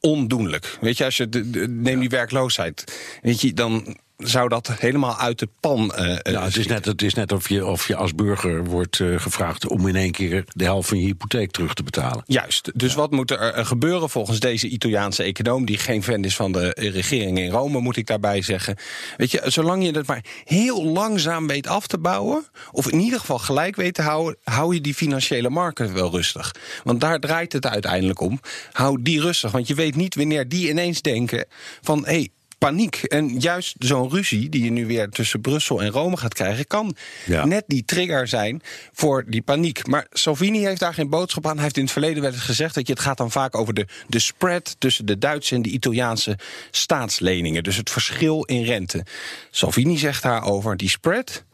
Speaker 4: ondoenlijk. Weet je, als je de, neem die werkloosheid. Weet je, dan zou dat helemaal uit de pan. Uh,
Speaker 2: ja, het, is net, het is net of je, of je als burger wordt uh, gevraagd om in één keer de helft van je hypotheek terug te betalen.
Speaker 4: Juist. Dus wat moet er gebeuren volgens deze Italiaanse econoom, die geen fan is van de regering in Rome, moet ik daarbij zeggen. Weet je, zolang je dat maar heel langzaam weet af te bouwen, of in ieder geval gelijk weet te houden, hou je die financiële markt wel rustig. Want daar draait het uiteindelijk om. Hou die rustig. Want je weet niet wanneer die ineens denken van hé. Hey, paniek. En juist zo'n ruzie die je nu weer tussen Brussel en Rome gaat krijgen, kan net die trigger zijn voor die paniek. Maar Salvini heeft daar geen boodschap aan. Hij heeft in het verleden wel eens gezegd dat je het gaat dan vaak over de, de spread tussen de Duitse en de Italiaanse staatsleningen. Dus het verschil in rente. Salvini zegt daarover die spread.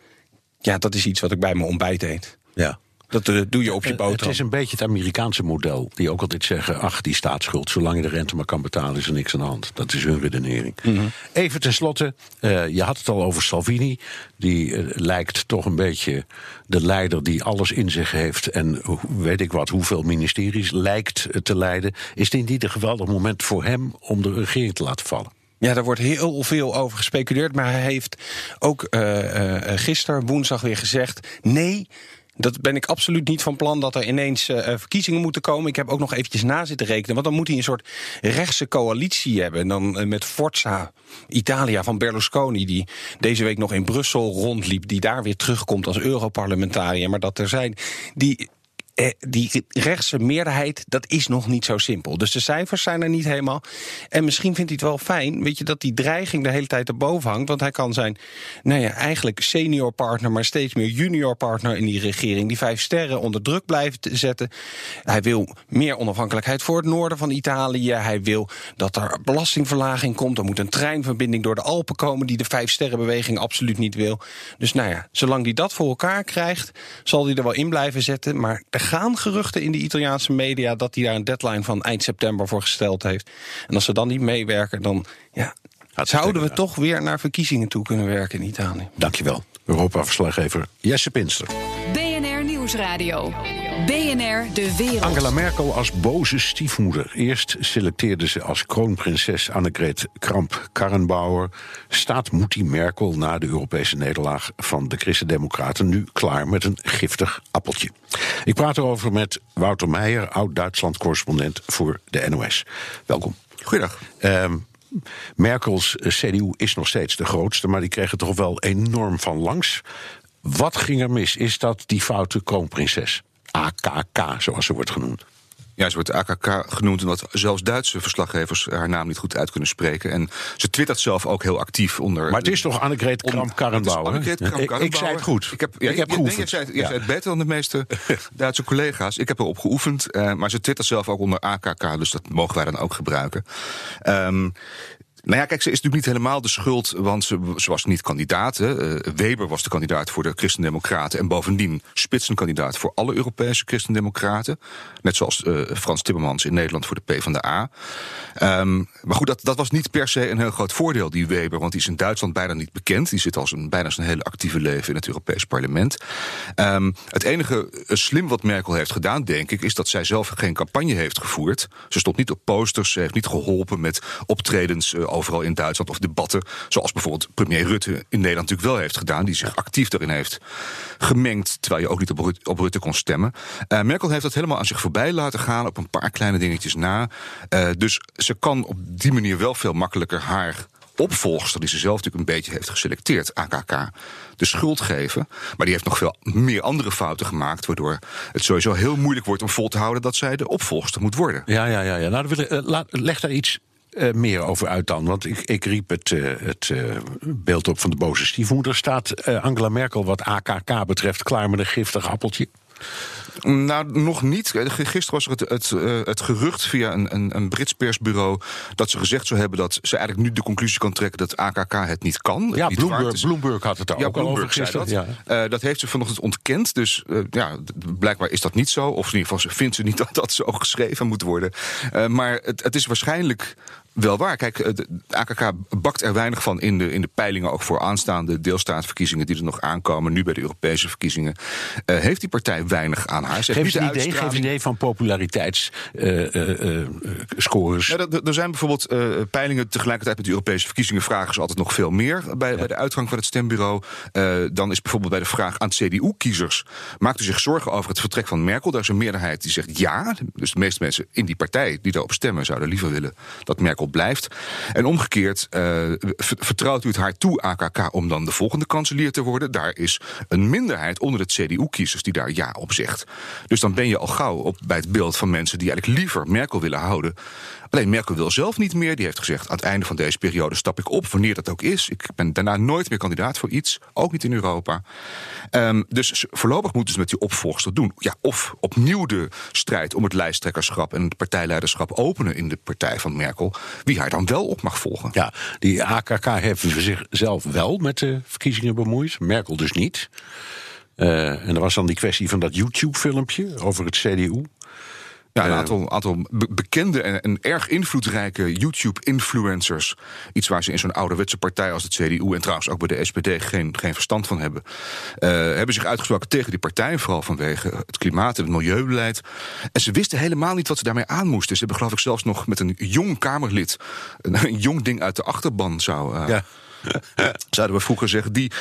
Speaker 4: Ja, dat is iets wat ik bij mijn ontbijt eet.
Speaker 2: Ja.
Speaker 4: Dat eh, doe je op je boterham.
Speaker 2: Het is een beetje het Amerikaanse model. Die ook altijd zeggen, ach, die staatsschuld... zolang je de rente maar kan betalen, is er niks aan de hand. Dat is hun redenering.
Speaker 4: Mhm.
Speaker 2: Even tenslotte, uh, je had het al over Salvini. Die uh, lijkt toch een beetje de leider die alles in zich heeft... en weet ik wat, hoeveel ministeries lijkt te leiden. Is dit niet een geweldig moment voor hem om de regering te laten vallen?
Speaker 4: Ja, daar wordt heel veel over gespeculeerd. Maar hij heeft ook uh, uh, gisteren, woensdag, weer gezegd: nee. Dat ben ik absoluut niet van plan dat er ineens uh, verkiezingen moeten komen. Ik heb ook nog eventjes na zitten rekenen. Want dan moet hij een soort rechtse coalitie hebben. En dan uh, met Forza Italia van Berlusconi, die deze week nog in Brussel rondliep. Die daar weer terugkomt als Europarlementariër. Maar dat er zijn. Die eh, die rechtse meerderheid, dat is nog niet zo simpel. Dus de cijfers zijn er niet helemaal. En misschien vindt hij het wel fijn, weet je, dat die dreiging de hele tijd erboven hangt. Want hij kan zijn, nou ja, eigenlijk senior partner, maar steeds meer junior partner in die regering. Die vijf sterren onder druk blijven zetten. Hij wil meer onafhankelijkheid voor het noorden van Italië. Hij wil dat er belastingverlaging komt. Er moet een treinverbinding door de Alpen komen, die de vijf sterrenbeweging absoluut niet wil. Dus nou ja, zolang hij dat voor elkaar krijgt, zal hij er wel in blijven zetten. Maar er gaan geruchten in de Italiaanse media dat hij daar een deadline van eind september voor gesteld heeft. En als ze dan niet meewerken, dan ja, zouden we toch weer naar verkiezingen toe kunnen werken in Italië.
Speaker 2: Dankjewel. Europa-verslaggever Jesse Pinster.
Speaker 1: BNR Nieuwsradio. BNR De Wereld.
Speaker 2: Angela Merkel als boze stiefmoeder. Eerst selecteerde ze als kroonprinses Annegret Kramp-Karrenbauer. Staat Moetie Merkel na de Europese nederlaag van de Christen-Democraten nu klaar met een giftig appeltje? Ik praat erover met Wouter Meijer, oud-Duitsland-correspondent voor de NOS. Welkom.
Speaker 4: Goedendag.
Speaker 2: Uh, Merkels CDU is nog steeds de grootste, maar die kreeg het toch wel enorm van langs. Wat ging er mis? Is dat die foute kroonprinses? AKK, zoals ze wordt genoemd.
Speaker 5: Ja, ze wordt AKK genoemd omdat zelfs Duitse verslaggevers haar naam niet goed uit kunnen spreken. En ze twittert zelf ook heel actief onder.
Speaker 2: Maar het is toch Annegret Kramp-Karrenbauer? Ik, ik zei het goed.
Speaker 5: Ik heb, ja,
Speaker 2: ik heb geoefend.
Speaker 5: jij, zei, jij zei het beter dan de meeste Duitse collega's. Ik heb erop geoefend, eh, maar ze twittert zelf ook onder AKK, dus dat mogen wij dan ook gebruiken. Ehm nou ja, kijk, ze is natuurlijk niet helemaal de schuld, want ze, was niet kandidaat. Uh, Weber was de kandidaat voor de Christendemocraten. En bovendien spitsenkandidaat voor alle Europese Christendemocraten. Net zoals uh, Frans Timmermans in Nederland voor de PvdA. Um, maar goed, dat, dat was niet per se een heel groot voordeel, die Weber. Want die is in Duitsland bijna niet bekend. Die zit al zijn, bijna zijn hele actieve leven in het Europees parlement. Um, het enige uh, slim wat Merkel heeft gedaan, denk ik, is dat zij zelf geen campagne heeft gevoerd. Ze stond niet op posters, ze heeft niet geholpen met optredens uh, overal in Duitsland of debatten. Zoals bijvoorbeeld premier Rutte in Nederland natuurlijk wel heeft gedaan. Die zich actief daarin heeft gemengd. Terwijl je ook niet op Rutte, op Rutte kon stemmen. Uh, Merkel heeft dat helemaal aan zich voorbij laten gaan. Op een paar kleine dingetjes na. Uh, dus ze kan op die manier wel veel makkelijker haar opvolgster, die ze zelf natuurlijk een beetje heeft geselecteerd, AKK, de schuld geven. Maar die heeft nog veel meer andere fouten gemaakt, waardoor het sowieso heel moeilijk wordt om vol te houden dat zij de opvolgster moet worden.
Speaker 2: Ja, ja, ja. ja. Nou, wil, laat, leg daar iets uh, meer over uit dan. Want ik, ik riep het, uh, het uh, beeld op van de boze stiefmoeder. Staat Angela Merkel wat AKK betreft klaar met een giftig appeltje?
Speaker 5: Nou, nog niet. Gisteren was er het, het, het gerucht via een, een, een, Brits persbureau dat ze gezegd zou hebben dat ze eigenlijk nu de conclusie kan trekken dat AKK het niet kan.
Speaker 2: Ja,
Speaker 5: niet
Speaker 2: Bloomberg, Bloomberg, had het daar
Speaker 5: ja,
Speaker 2: ook al over gisteren.
Speaker 5: Dat. Ja. Uh, dat heeft ze vanochtend ontkend. Dus uh, ja, blijkbaar is dat niet zo. Of in ieder geval vindt ze niet dat dat zo geschreven moet worden. maar het, het is waarschijnlijk wel waar. Kijk, de AKK bakt er weinig van in de, in de peilingen, ook voor aanstaande deelstaatverkiezingen die er nog aankomen. Nu bij de Europese verkiezingen. Uh, heeft die partij weinig aan haar.
Speaker 2: Geef, een idee, geef een idee van populariteitsscores. Uh, uh,
Speaker 5: ja, er zijn bijvoorbeeld peilingen tegelijkertijd met de Europese verkiezingen. Vragen ze altijd nog veel meer bij, ja. bij de uitgang van het stembureau. dan is bijvoorbeeld bij de vraag aan CDU-kiezers: maakt u zich zorgen over het vertrek van Merkel? Daar is een meerderheid die zegt ja. Dus de meeste mensen in die partij die daarop stemmen zouden liever willen dat Merkel blijft. En omgekeerd uh, vertrouwt u het haar toe, AKK, om dan de volgende kanselier te worden. Daar is een minderheid onder de CDU-kiezers die daar ja op zegt. Dus dan ben je al gauw op, bij het beeld van mensen die eigenlijk liever Merkel willen houden. Alleen Merkel wil zelf niet meer. Die heeft gezegd: aan het einde van deze periode stap ik op, wanneer dat ook is. Ik ben daarna nooit meer kandidaat voor iets, ook niet in Europa. Um, dus voorlopig moeten ze met die opvolgster doen. Ja, of opnieuw de strijd om het lijsttrekkerschap en het partijleiderschap openen in de partij van Merkel. Wie haar dan wel op mag volgen.
Speaker 2: Ja, die AKK heeft zichzelf wel met de verkiezingen bemoeid. Merkel dus niet. Uh, en er was dan die kwestie van dat YouTube-filmpje over het CDU.
Speaker 5: Ja, een aantal, aantal be bekende en, en, erg invloedrijke YouTube-influencers. Iets waar ze in zo'n ouderwetse partij als het CDU en trouwens ook bij de SPD geen, geen verstand van hebben. Uh, hebben zich uitgesproken tegen die partij, vooral vanwege het klimaat en het milieubeleid. En ze wisten helemaal niet wat ze daarmee aan moesten. Ze hebben geloof ik zelfs nog met een jong Kamerlid, een, een jong ding uit de achterban zou. Uh, ja zouden we vroeger zeggen. Die,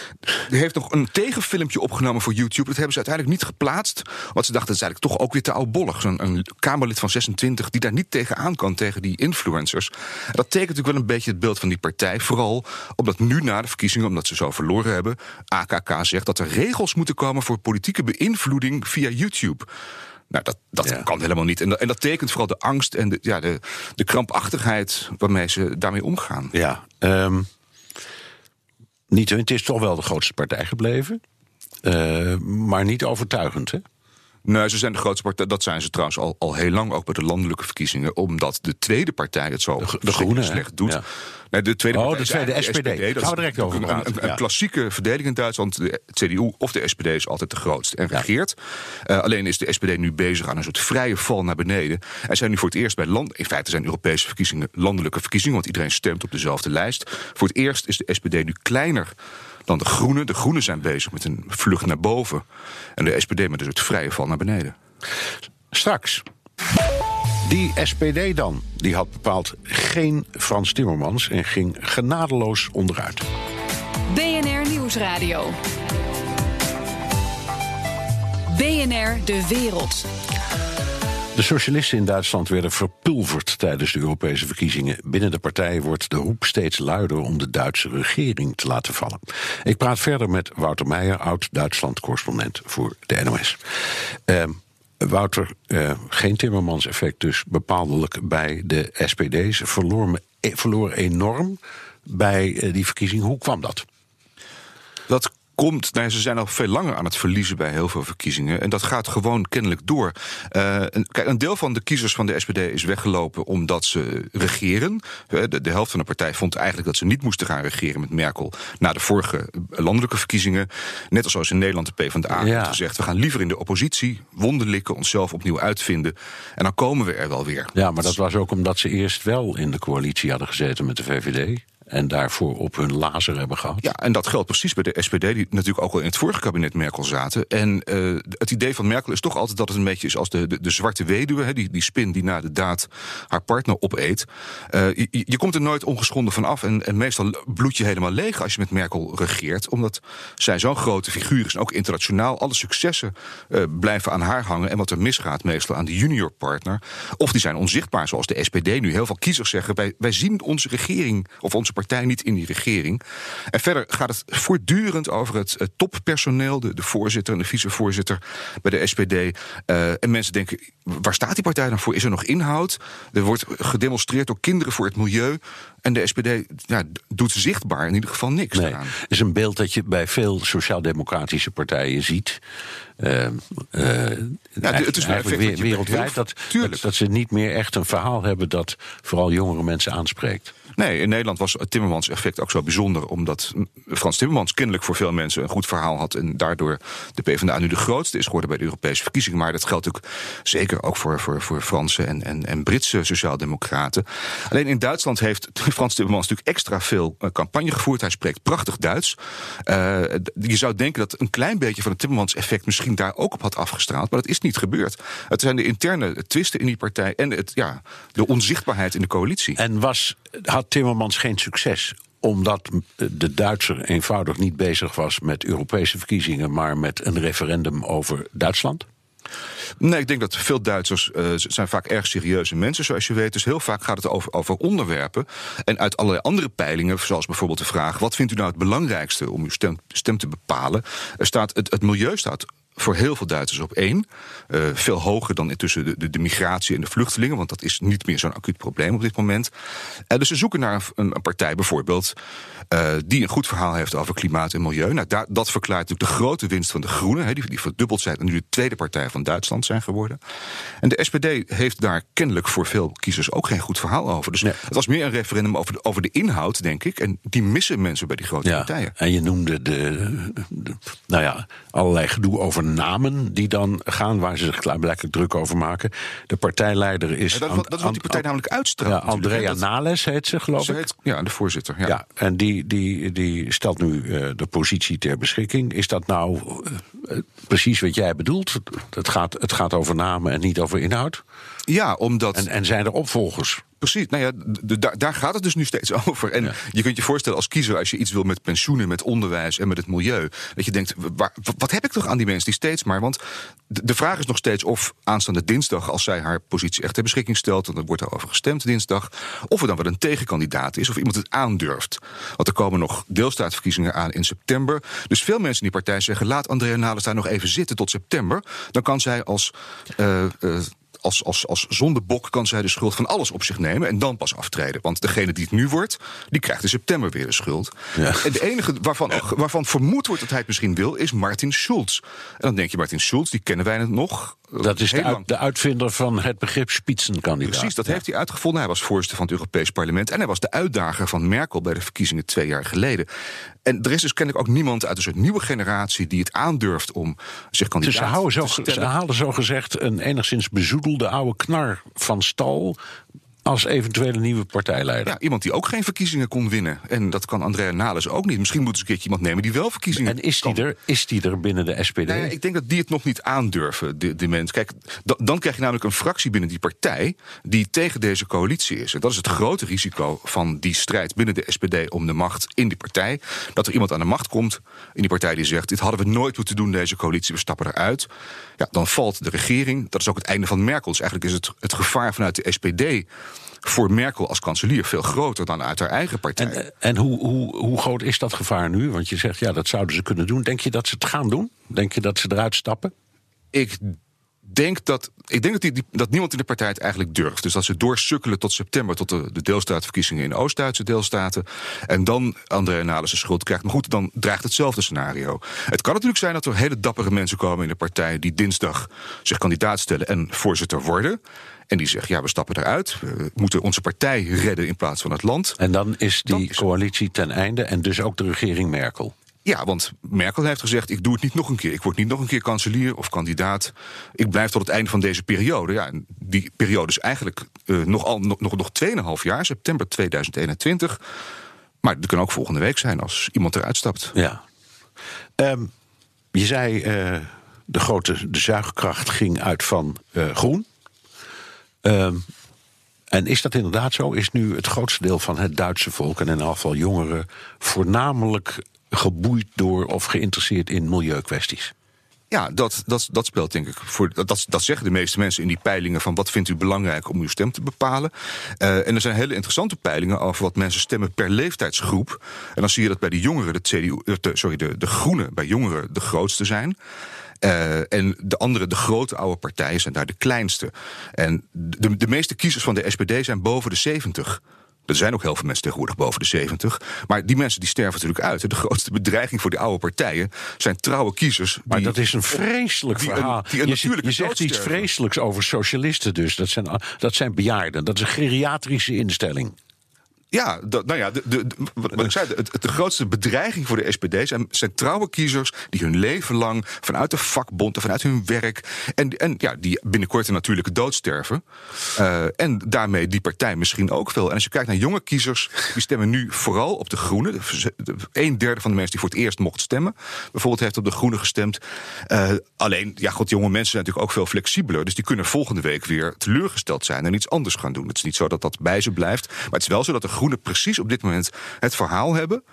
Speaker 5: heeft nog een tegenfilmpje opgenomen voor YouTube. Dat hebben ze uiteindelijk niet geplaatst. Want ze dachten, dat is eigenlijk toch ook weer te oudbollig. Zo'n een Kamerlid van 26 die daar niet tegenaan kan, tegen die influencers. En dat tekent natuurlijk wel een beetje het beeld van die partij. Vooral omdat nu na de verkiezingen, omdat ze zo verloren hebben... AKK zegt dat er regels moeten komen voor politieke beïnvloeding via YouTube. Nou, dat, dat ja. kan helemaal niet. En dat, en dat, tekent vooral de angst en de, ja, de, de krampachtigheid waarmee ze daarmee omgaan.
Speaker 2: Ja, um niet, het is toch wel de grootste partij gebleven. Uh, maar niet overtuigend, hè?
Speaker 5: Nee, ze zijn de grootste partij. Dat zijn ze trouwens al, al heel lang, ook bij de landelijke verkiezingen. Omdat de tweede partij het zo
Speaker 2: de, de groene,
Speaker 5: slecht doet.
Speaker 2: Ja.
Speaker 5: Nee, de tweede
Speaker 2: oh,
Speaker 5: partij
Speaker 2: de tweede, de SPD.
Speaker 5: SPD.
Speaker 2: Dat Gaan we direct over
Speaker 5: een, een, een,
Speaker 2: ja.
Speaker 5: klassieke verdeling in Duitsland. De CDU of de SPD is altijd de grootste en regeert. Ja. Uh, alleen is de SPD nu bezig aan een soort vrije val naar beneden. En zijn nu voor het eerst bij land. In feite zijn Europese verkiezingen landelijke verkiezingen, want iedereen stemt op dezelfde lijst. Voor het eerst is de SPD nu kleiner dan de Groenen. De Groenen zijn bezig met een vlucht naar boven. En de SPD met een soort vrije val naar beneden.
Speaker 2: Straks. Die SPD dan, die had bepaald geen Frans Timmermans en ging genadeloos onderuit.
Speaker 1: BNR Nieuwsradio. BNR De Wereld.
Speaker 2: De socialisten in Duitsland werden verpulverd tijdens de Europese verkiezingen. Binnen de partij wordt de roep steeds luider om de Duitse regering te laten vallen. Ik praat verder met Wouter Meijer, oud-Duitsland-correspondent voor de NOS. Uh, Wouter, uh, geen Timmermans-effect dus bepaaldelijk bij de SPD. Ze verloor, verloor enorm bij die verkiezing. Hoe kwam dat?
Speaker 5: Dat komt. Nou, ze zijn al veel langer aan het verliezen bij heel veel verkiezingen. En dat gaat gewoon kennelijk door. Uh, een, kijk, een deel van de kiezers van de SPD is weggelopen omdat ze regeren. De, de, helft van de partij vond eigenlijk dat ze niet moesten gaan regeren met Merkel na de vorige landelijke verkiezingen. Net als zoals in Nederland de PvdA ja. heeft gezegd: we gaan liever in de oppositie wonderlikken, onszelf opnieuw uitvinden. En dan komen we er wel weer.
Speaker 2: Ja, maar dat was ook omdat ze eerst wel in de coalitie hadden gezeten met de VVD en daarvoor op hun lazer hebben gehad.
Speaker 5: Ja, en dat geldt precies bij de SPD, die natuurlijk ook al in het vorige kabinet Merkel zaten. En uh, het idee van Merkel is toch altijd dat het een beetje is als de, de, zwarte weduwe, die, die spin die na de daad haar partner opeet. Uh, je, komt er nooit ongeschonden van af. En, en, meestal bloed je helemaal leeg als je met Merkel regeert, omdat zij zo'n grote figuur is. En ook internationaal, alle successen uh, blijven aan haar hangen. En wat er misgaat, meestal aan de junior partner. Of die zijn onzichtbaar, zoals de SPD nu. Heel veel kiezers zeggen: wij, wij zien onze regering of onze partij niet in die regering. En verder gaat het voortdurend over het, het toppersoneel, de, de, voorzitter en de vicevoorzitter bij de SPD. Uh, en mensen denken, waar staat die partij dan voor? Is er nog inhoud? Er wordt gedemonstreerd door kinderen voor het milieu. En de SPD ja, doet zichtbaar in ieder geval niks nee,
Speaker 2: Het is een beeld dat je bij veel sociaal-democratische partijen ziet. Uh, uh, ja, het is eigenlijk wereldwijd dat, dat, dat, ze niet meer echt een verhaal hebben dat vooral jongere mensen aanspreekt.
Speaker 5: Nee, in Nederland was het Timmermans effect ook zo bijzonder. Omdat Frans Timmermans kennelijk voor veel mensen een goed verhaal had. En daardoor de PvdA nu de grootste is geworden bij de Europese verkiezingen. Maar dat geldt ook zeker ook voor, voor, voor Franse en, en, en Britse sociaaldemocraten. Alleen in Duitsland heeft Frans Timmermans natuurlijk extra veel eh, campagne gevoerd. Hij spreekt prachtig Duits. Uh, je zou denken dat een klein beetje van het Timmermans effect misschien daar ook op had afgestraald. Maar dat is niet gebeurd. Het zijn de interne twisten in die partij en het, ja, de onzichtbaarheid in de coalitie.
Speaker 2: En was, had Timmermans geen succes omdat de Duitser eenvoudig niet bezig was met Europese verkiezingen, maar met een referendum over Duitsland?
Speaker 5: Nee, ik denk dat veel Duitsers uh, zijn vaak erg serieuze mensen, zoals je weet. Dus heel vaak gaat het over, over onderwerpen. En uit allerlei andere peilingen, zoals bijvoorbeeld de vraag: wat vindt u nou het belangrijkste om uw stem, stem te bepalen? Er staat, het, het milieu staat voor heel veel Duitsers op één. Uh, veel hoger dan intussen de, de, de, migratie en de vluchtelingen, want dat is niet meer zo'n acuut probleem op dit moment. Uh, dus ze zoeken naar een, een partij bijvoorbeeld uh, die een goed verhaal heeft over klimaat en milieu. Nou, daar, dat verklaart natuurlijk de grote winst van de Groenen, he, die, die verdubbeld zijn en nu de tweede partij van Duitsland zijn geworden. En de SPD heeft daar kennelijk voor veel kiezers ook geen goed verhaal over. Dus nee. het was meer een referendum over de, over de inhoud, denk ik. En die missen mensen bij die grote
Speaker 2: ja,
Speaker 5: partijen.
Speaker 2: En je noemde de, de, nou ja, allerlei gedoe over namen die dan gaan, waar ze zich blijkbaar druk over maken. De partijleider is.
Speaker 5: Ja, dat, dat is wat die partij namelijk uitstraalt.
Speaker 2: Ja, Andrea Nales heet ze, geloof ik.
Speaker 5: ja, de voorzitter. Ja
Speaker 2: en die, die, die stelt nu uh, de positie ter beschikking. Is dat nou uh, precies wat jij bedoelt? Het gaat, het gaat over namen en niet over inhoud?
Speaker 5: Ja, omdat.
Speaker 2: En, en zijn er opvolgers?
Speaker 5: Precies, nou ja, daar, daar gaat het dus nu steeds over. En ja. je kunt je voorstellen als kiezer, als je iets wil met pensioenen, met onderwijs en met het milieu, dat je denkt, waar, wat heb ik toch aan die mensen die steeds maar? Want de, vraag is nog steeds of aanstaande dinsdag, als zij haar positie echt ter beschikking stelt, en dan wordt er over gestemd dinsdag, of er dan wel een tegenkandidaat is, of iemand het aandurft. Want er komen nog deelstaatverkiezingen aan in september. Dus veel mensen in die partij zeggen, laat Andrea Nales daar nog even zitten tot september. Dan kan zij als. Uh, uh, als, als, als zondebok kan zij de schuld van alles op zich nemen en dan pas aftreden. Want degene die het nu wordt, die krijgt in september weer de schuld. Ja. En de enige waarvan, waarvan vermoed wordt dat hij het misschien wil, is Martin Schulz. En dan denk je, Martin Schulz, die kennen wij nog.
Speaker 2: Dat is de, uit, de, uitvinder van het begrip spitsenkandidaat.
Speaker 5: Precies, dat ja. heeft hij uitgevonden. Hij was voorzitter van het Europees Parlement. En hij was de uitdager van Merkel bij de verkiezingen twee jaar geleden. En er is dus kennelijk ook niemand uit een soort nieuwe generatie die het aandurft om zich kandidaat
Speaker 2: dus ze houden
Speaker 5: zo,
Speaker 2: te stellen. Ze halen zo gezegd een enigszins bezoedelde oude knar van stal als eventuele nieuwe partijleider.
Speaker 5: Ja, iemand die ook geen verkiezingen kon winnen. En dat kan Andrea Nales ook niet. Misschien moeten ze een keertje iemand nemen die wel verkiezingen
Speaker 2: En is die, er, is die er binnen de SPD?
Speaker 5: Ja, ik denk dat die het nog niet aandurven, die, die mensen. Kijk, dan krijg je namelijk een fractie binnen die partij... die tegen deze coalitie is. En dat is het grote risico van die strijd binnen de SPD... om de macht in die partij. Dat er iemand aan de macht komt in die partij die zegt... dit hadden we nooit moeten doen, deze coalitie, we stappen eruit. Ja, dan valt de regering. Dat is ook het einde van Merkel. Dus eigenlijk is het, het gevaar vanuit de SPD voor Merkel als kanselier veel groter dan uit haar eigen partij.
Speaker 2: En, en hoe, hoe, hoe groot is dat gevaar nu? Want je zegt, ja, dat zouden ze kunnen doen. Denk je dat ze het gaan doen? Denk je dat ze eruit stappen?
Speaker 5: Ik denk dat, ik denk dat, die, die- dat niemand in de partij het eigenlijk durft. Dus dat ze doorsukkelen tot september, tot de, de deelstaatverkiezingen in Oost-Duitse deelstaten. En dan André Nalissen schuld krijgt. Maar goed, dan dreigt hetzelfde scenario. Het kan natuurlijk zijn dat er hele dappere mensen komen in de partij die dinsdag zich kandidaat stellen en voorzitter worden. En die zeggen: ja, we stappen eruit. We moeten onze partij redden in plaats van het land.
Speaker 2: En dan is
Speaker 5: Dan
Speaker 2: die
Speaker 5: is-
Speaker 2: coalitie ten einde en dus ook de regering Merkel.
Speaker 5: Ja, want Merkel heeft gezegd: ik doe het niet nog een keer. Ik word niet nog een keer kanselier of kandidaat. Ik blijf tot het einde van deze periode. Ja, en die periode is eigenlijk eh, nog, al, nog, nog, nog 2,5 jaar, september 2021. Maar het kan ook volgende week zijn als iemand eruit stapt.
Speaker 2: Ja. Ehm, je zei, eh, de grote de zuigkracht ging uit van eh, groen. Ehm, en is dat inderdaad zo? Is nu het grootste deel van het Duitse volk, en in geval jongeren, voornamelijk geboeid door of geïnteresseerd in milieukwesties?
Speaker 5: Ja, dat, dat, dat speelt denk ik voor. Dat, dat zeggen de meeste mensen in die peilingen van wat vindt u belangrijk om uw stem te bepalen. Eh, en er zijn hele interessante peilingen over wat mensen stemmen per leeftijdsgroep. En dan zie je dat bij de jongeren, de, CDU, eh, sorry, de, de groenen bij jongeren de grootste zijn. Eh, en de andere, de grote oude partijen, zijn daar de kleinste. En de, de meeste kiezers van de SPD zijn boven de 70. Er zijn ook heel veel mensen tegenwoordig boven de 70. Maar die mensen die sterven natuurlijk uit. De grootste bedreiging voor die oude partijen zijn trouwe kiezers.
Speaker 2: Maar
Speaker 5: die
Speaker 2: dat is een vreselijk
Speaker 5: die een-
Speaker 2: verhaal.
Speaker 5: die een
Speaker 2: je,
Speaker 5: natuurlijke
Speaker 2: je zegt iets vreselijks over socialisten dus. Dat zijn, dat zijn bejaarden. Dat is een geriatrische instelling.
Speaker 5: Ja, dat, nou ja, de, de, wat, ik zei, de, grootste bedreiging voor de SPD zijn, zijn trouwe kiezers die hun leven lang vanuit de vakbond en vanuit hun werk en, en ja, die binnenkort een natuurlijke dood sterven. Eh, en daarmee die partij misschien ook veel. En als je kijkt naar jonge kiezers, die stemmen nu vooral op de groene. De- de- Een derde van de mensen die voor het eerst mocht stemmen, bijvoorbeeld heeft op de groene gestemd. Eh, alleen, ja, god, jonge mensen zijn natuurlijk ook veel flexibeler. Dus die kunnen volgende week weer teleurgesteld zijn en iets anders gaan doen. Het is niet zo dat dat bij ze blijft. Maar het is wel zo dat de groenen precies op dit moment het verhaal hebben.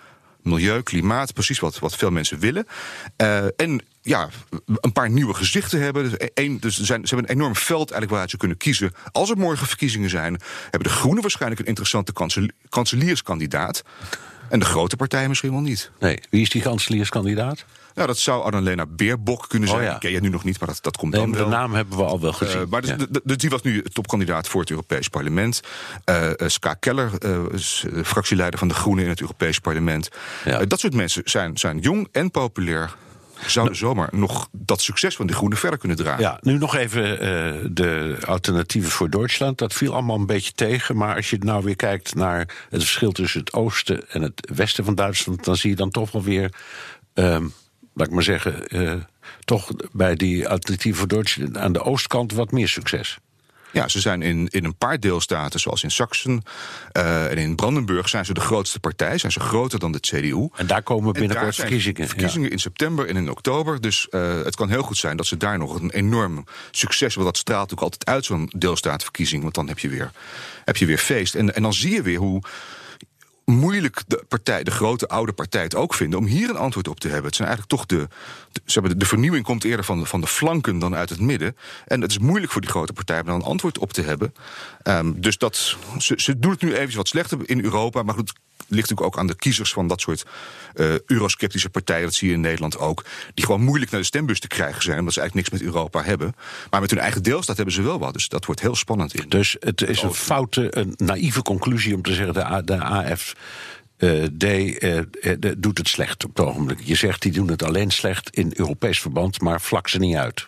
Speaker 5: Milieu, klimaat, precies wat, wat veel mensen willen. Eh, en ja, een paar nieuwe gezichten hebben. Dus, één, dus zijn, ze hebben een enorm veld eigenlijk waaruit ze kunnen kiezen. Als er morgen verkiezingen zijn, hebben de Groenen waarschijnlijk een interessante kansel- kanselierskandidaat. En de grote partijen misschien wel niet.
Speaker 2: Nee, wie is die kanselierskandidaat?
Speaker 5: Nou, dat zou Annalena Beerbok kunnen zijn.
Speaker 2: Oh ja.
Speaker 5: Die ken je nu nog niet, maar dat, dat komt
Speaker 2: Nee,
Speaker 5: dan
Speaker 2: maar de
Speaker 5: wel.
Speaker 2: naam hebben we al wel gezien.
Speaker 5: Eh, maar dus,
Speaker 2: Ja.
Speaker 5: de- de- die was nu topkandidaat voor het Europees Parlement. Eh, Ska Keller fractieleider van de Groenen in het Europees Parlement.
Speaker 2: Ja.
Speaker 5: Dat soort mensen zijn, zijn jong en populair. Zouden zomaar nog dat succes van de Groenen verder kunnen dragen.
Speaker 2: Ja, nu nog even de alternatieven voor Duitsland. Dat viel allemaal een beetje tegen. Maar als je nou weer kijkt naar het verschil tussen het oosten en het westen van Duitsland, dan zie je dan toch wel weer, ehm, laat ik maar zeggen, eh, toch bij die alternatieven voor Duitsland aan de oostkant wat meer succes.
Speaker 5: Ja, ze zijn in, in een paar deelstaten, zoals in Sachsen eh, en in Brandenburg, zijn ze de grootste partij. Zijn ze groter dan de CDU.
Speaker 2: En daar komen binnenkort verkiezingen.
Speaker 5: Verkiezingen in september en in oktober. Dus eh, het kan heel goed zijn dat ze daar nog een enorm succes. Want dat straalt ook altijd uit, zo'n deelstaatverkiezing. Want dan heb je weer, heb je weer feest. En, en dan zie je weer hoe moeilijk de partij, de grote oude partij het ook vinden om hier een antwoord op te hebben. Het zijn eigenlijk toch de, ze hebben de, de vernieuwing komt eerder van de, van de flanken dan uit het midden. En het is moeilijk voor die grote partij om daar een antwoord op te hebben. Ehm, dus dat, ze, ze doen het nu even wat slechter in Europa, maar goed. Ligt natuurlijk ook aan de kiezers van dat soort eh, eurosceptische partijen. Dat zie je in Nederland ook. Die gewoon moeilijk naar de stembus te krijgen zijn. Omdat ze eigenlijk niks met Europa hebben. Maar met hun eigen deelstaat hebben ze wel wat. Dus dat wordt heel spannend in.
Speaker 2: Dus het is een foute, een naïeve conclusie om te zeggen: de, A- de AFD eh, eh, doet het slecht op het ogenblik. Je zegt die doen het alleen slecht in Europees verband, maar vlak ze niet uit.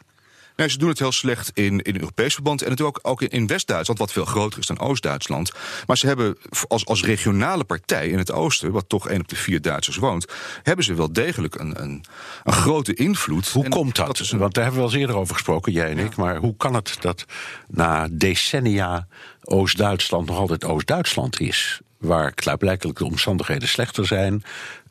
Speaker 5: Nee, ze doen het heel slecht in, in Europees verband. En natuurlijk ook, ook in, in West-Duitsland, wat veel groter is dan Oost-Duitsland. Maar ze hebben als, als regionale partij in het oosten, wat toch één op de vier Duitsers woont, hebben ze wel degelijk een, een, een grote invloed.
Speaker 2: Hoe
Speaker 5: En
Speaker 2: komt dat?
Speaker 5: een-
Speaker 2: Want daar hebben we wel eens eerder over gesproken, jij en ik. Maar hoe kan het dat na decennia Oost-Duitsland nog altijd Oost-Duitsland is? Waar klaarblijkelijk de omstandigheden slechter zijn.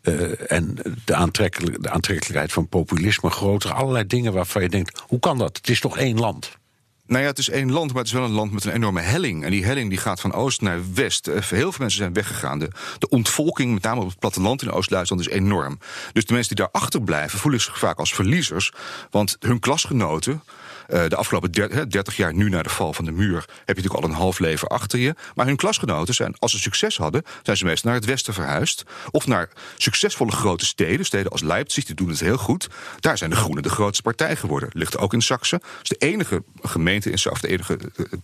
Speaker 2: Eh, en de, de aantrekkelijkheid van populisme groter. Allerlei dingen waarvan je denkt: hoe kan dat? Het is toch één land?
Speaker 5: Nou ja, het is één land, maar het is wel een land met een enorme helling. En die helling die gaat van oost naar west. Eh, Heel veel mensen zijn weggegaan. De, de ontvolking, met name op het platteland in Oost-Duitsland, is enorm. Dus de mensen die daar achterblijven, voelen zich vaak als verliezers. Want hun klasgenoten de afgelopen 30 jaar, nu na de val van de muur, heb je natuurlijk al een half leven achter je. Maar hun klasgenoten zijn, als ze succes hadden, zijn ze meestal naar het westen verhuisd. Of naar succesvolle grote steden. Steden als Leipzig, die doen het heel goed. Daar zijn de Groenen de grootste partij geworden. Ligt ook in Saxe. Het is de enige gemeente in of de enige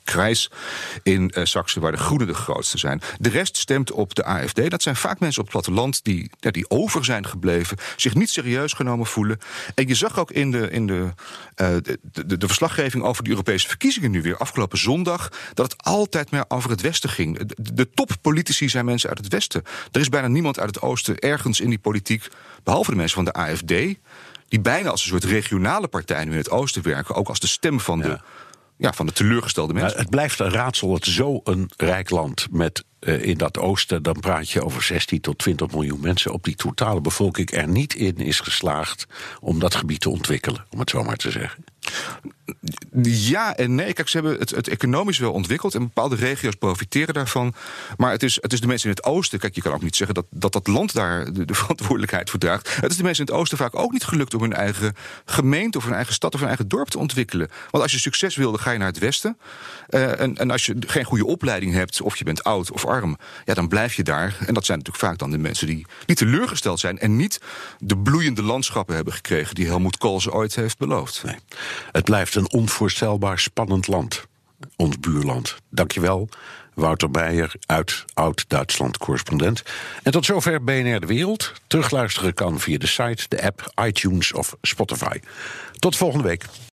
Speaker 5: kruis in Saxe waar de Groenen de grootste zijn. De rest stemt op de AFD. Dat zijn vaak mensen op het platteland die, die over zijn gebleven, zich niet serieus genomen voelen. En je zag ook in de, in de, de, de, verslaggeving over de Europese verkiezingen nu weer afgelopen zondag dat het altijd meer over het Westen ging. De, de toppolitici zijn mensen uit het Westen. Er is bijna niemand uit het Oosten ergens in die politiek, behalve de mensen van de AFD die bijna als een soort regionale partij nu in het oosten werken, ook als de stem van de ja, van de teleurgestelde mensen.
Speaker 2: het blijft een raadsel dat zo'n rijk land met uh, in dat oosten, dan praat je over 16 tot 20 miljoen mensen op die totale bevolking er niet in is geslaagd om dat gebied te ontwikkelen, om het zo maar te zeggen.
Speaker 5: Ja en nee. Kijk, ze hebben het, economisch wel ontwikkeld. En bepaalde regio's profiteren daarvan. Maar het is, het is de mensen in het oosten. Kijk, je kan ook niet zeggen dat dat, dat land daar de, de verantwoordelijkheid voor draagt. Het is de mensen in het oosten vaak ook niet gelukt om hun eigen gemeente of hun eigen stad of hun eigen dorp te ontwikkelen. Want als je succes wil, dan ga je naar het westen. En, en als je geen goede opleiding hebt, of je bent oud of arm, ja, dan blijf je daar. En dat zijn natuurlijk vaak dan de mensen die niet teleurgesteld zijn en niet de bloeiende landschappen hebben gekregen die Helmoet Kool ze ooit heeft beloofd.
Speaker 2: Nee. Het blijft een onvoorstelbaar spannend land, ons buurland. Dankjewel, Wouter Beijer uit Oud-Duitsland correspondent. En tot zover BNR De Wereld. Terugluisteren kan via de site, de app, iTunes of Spotify. Tot volgende week.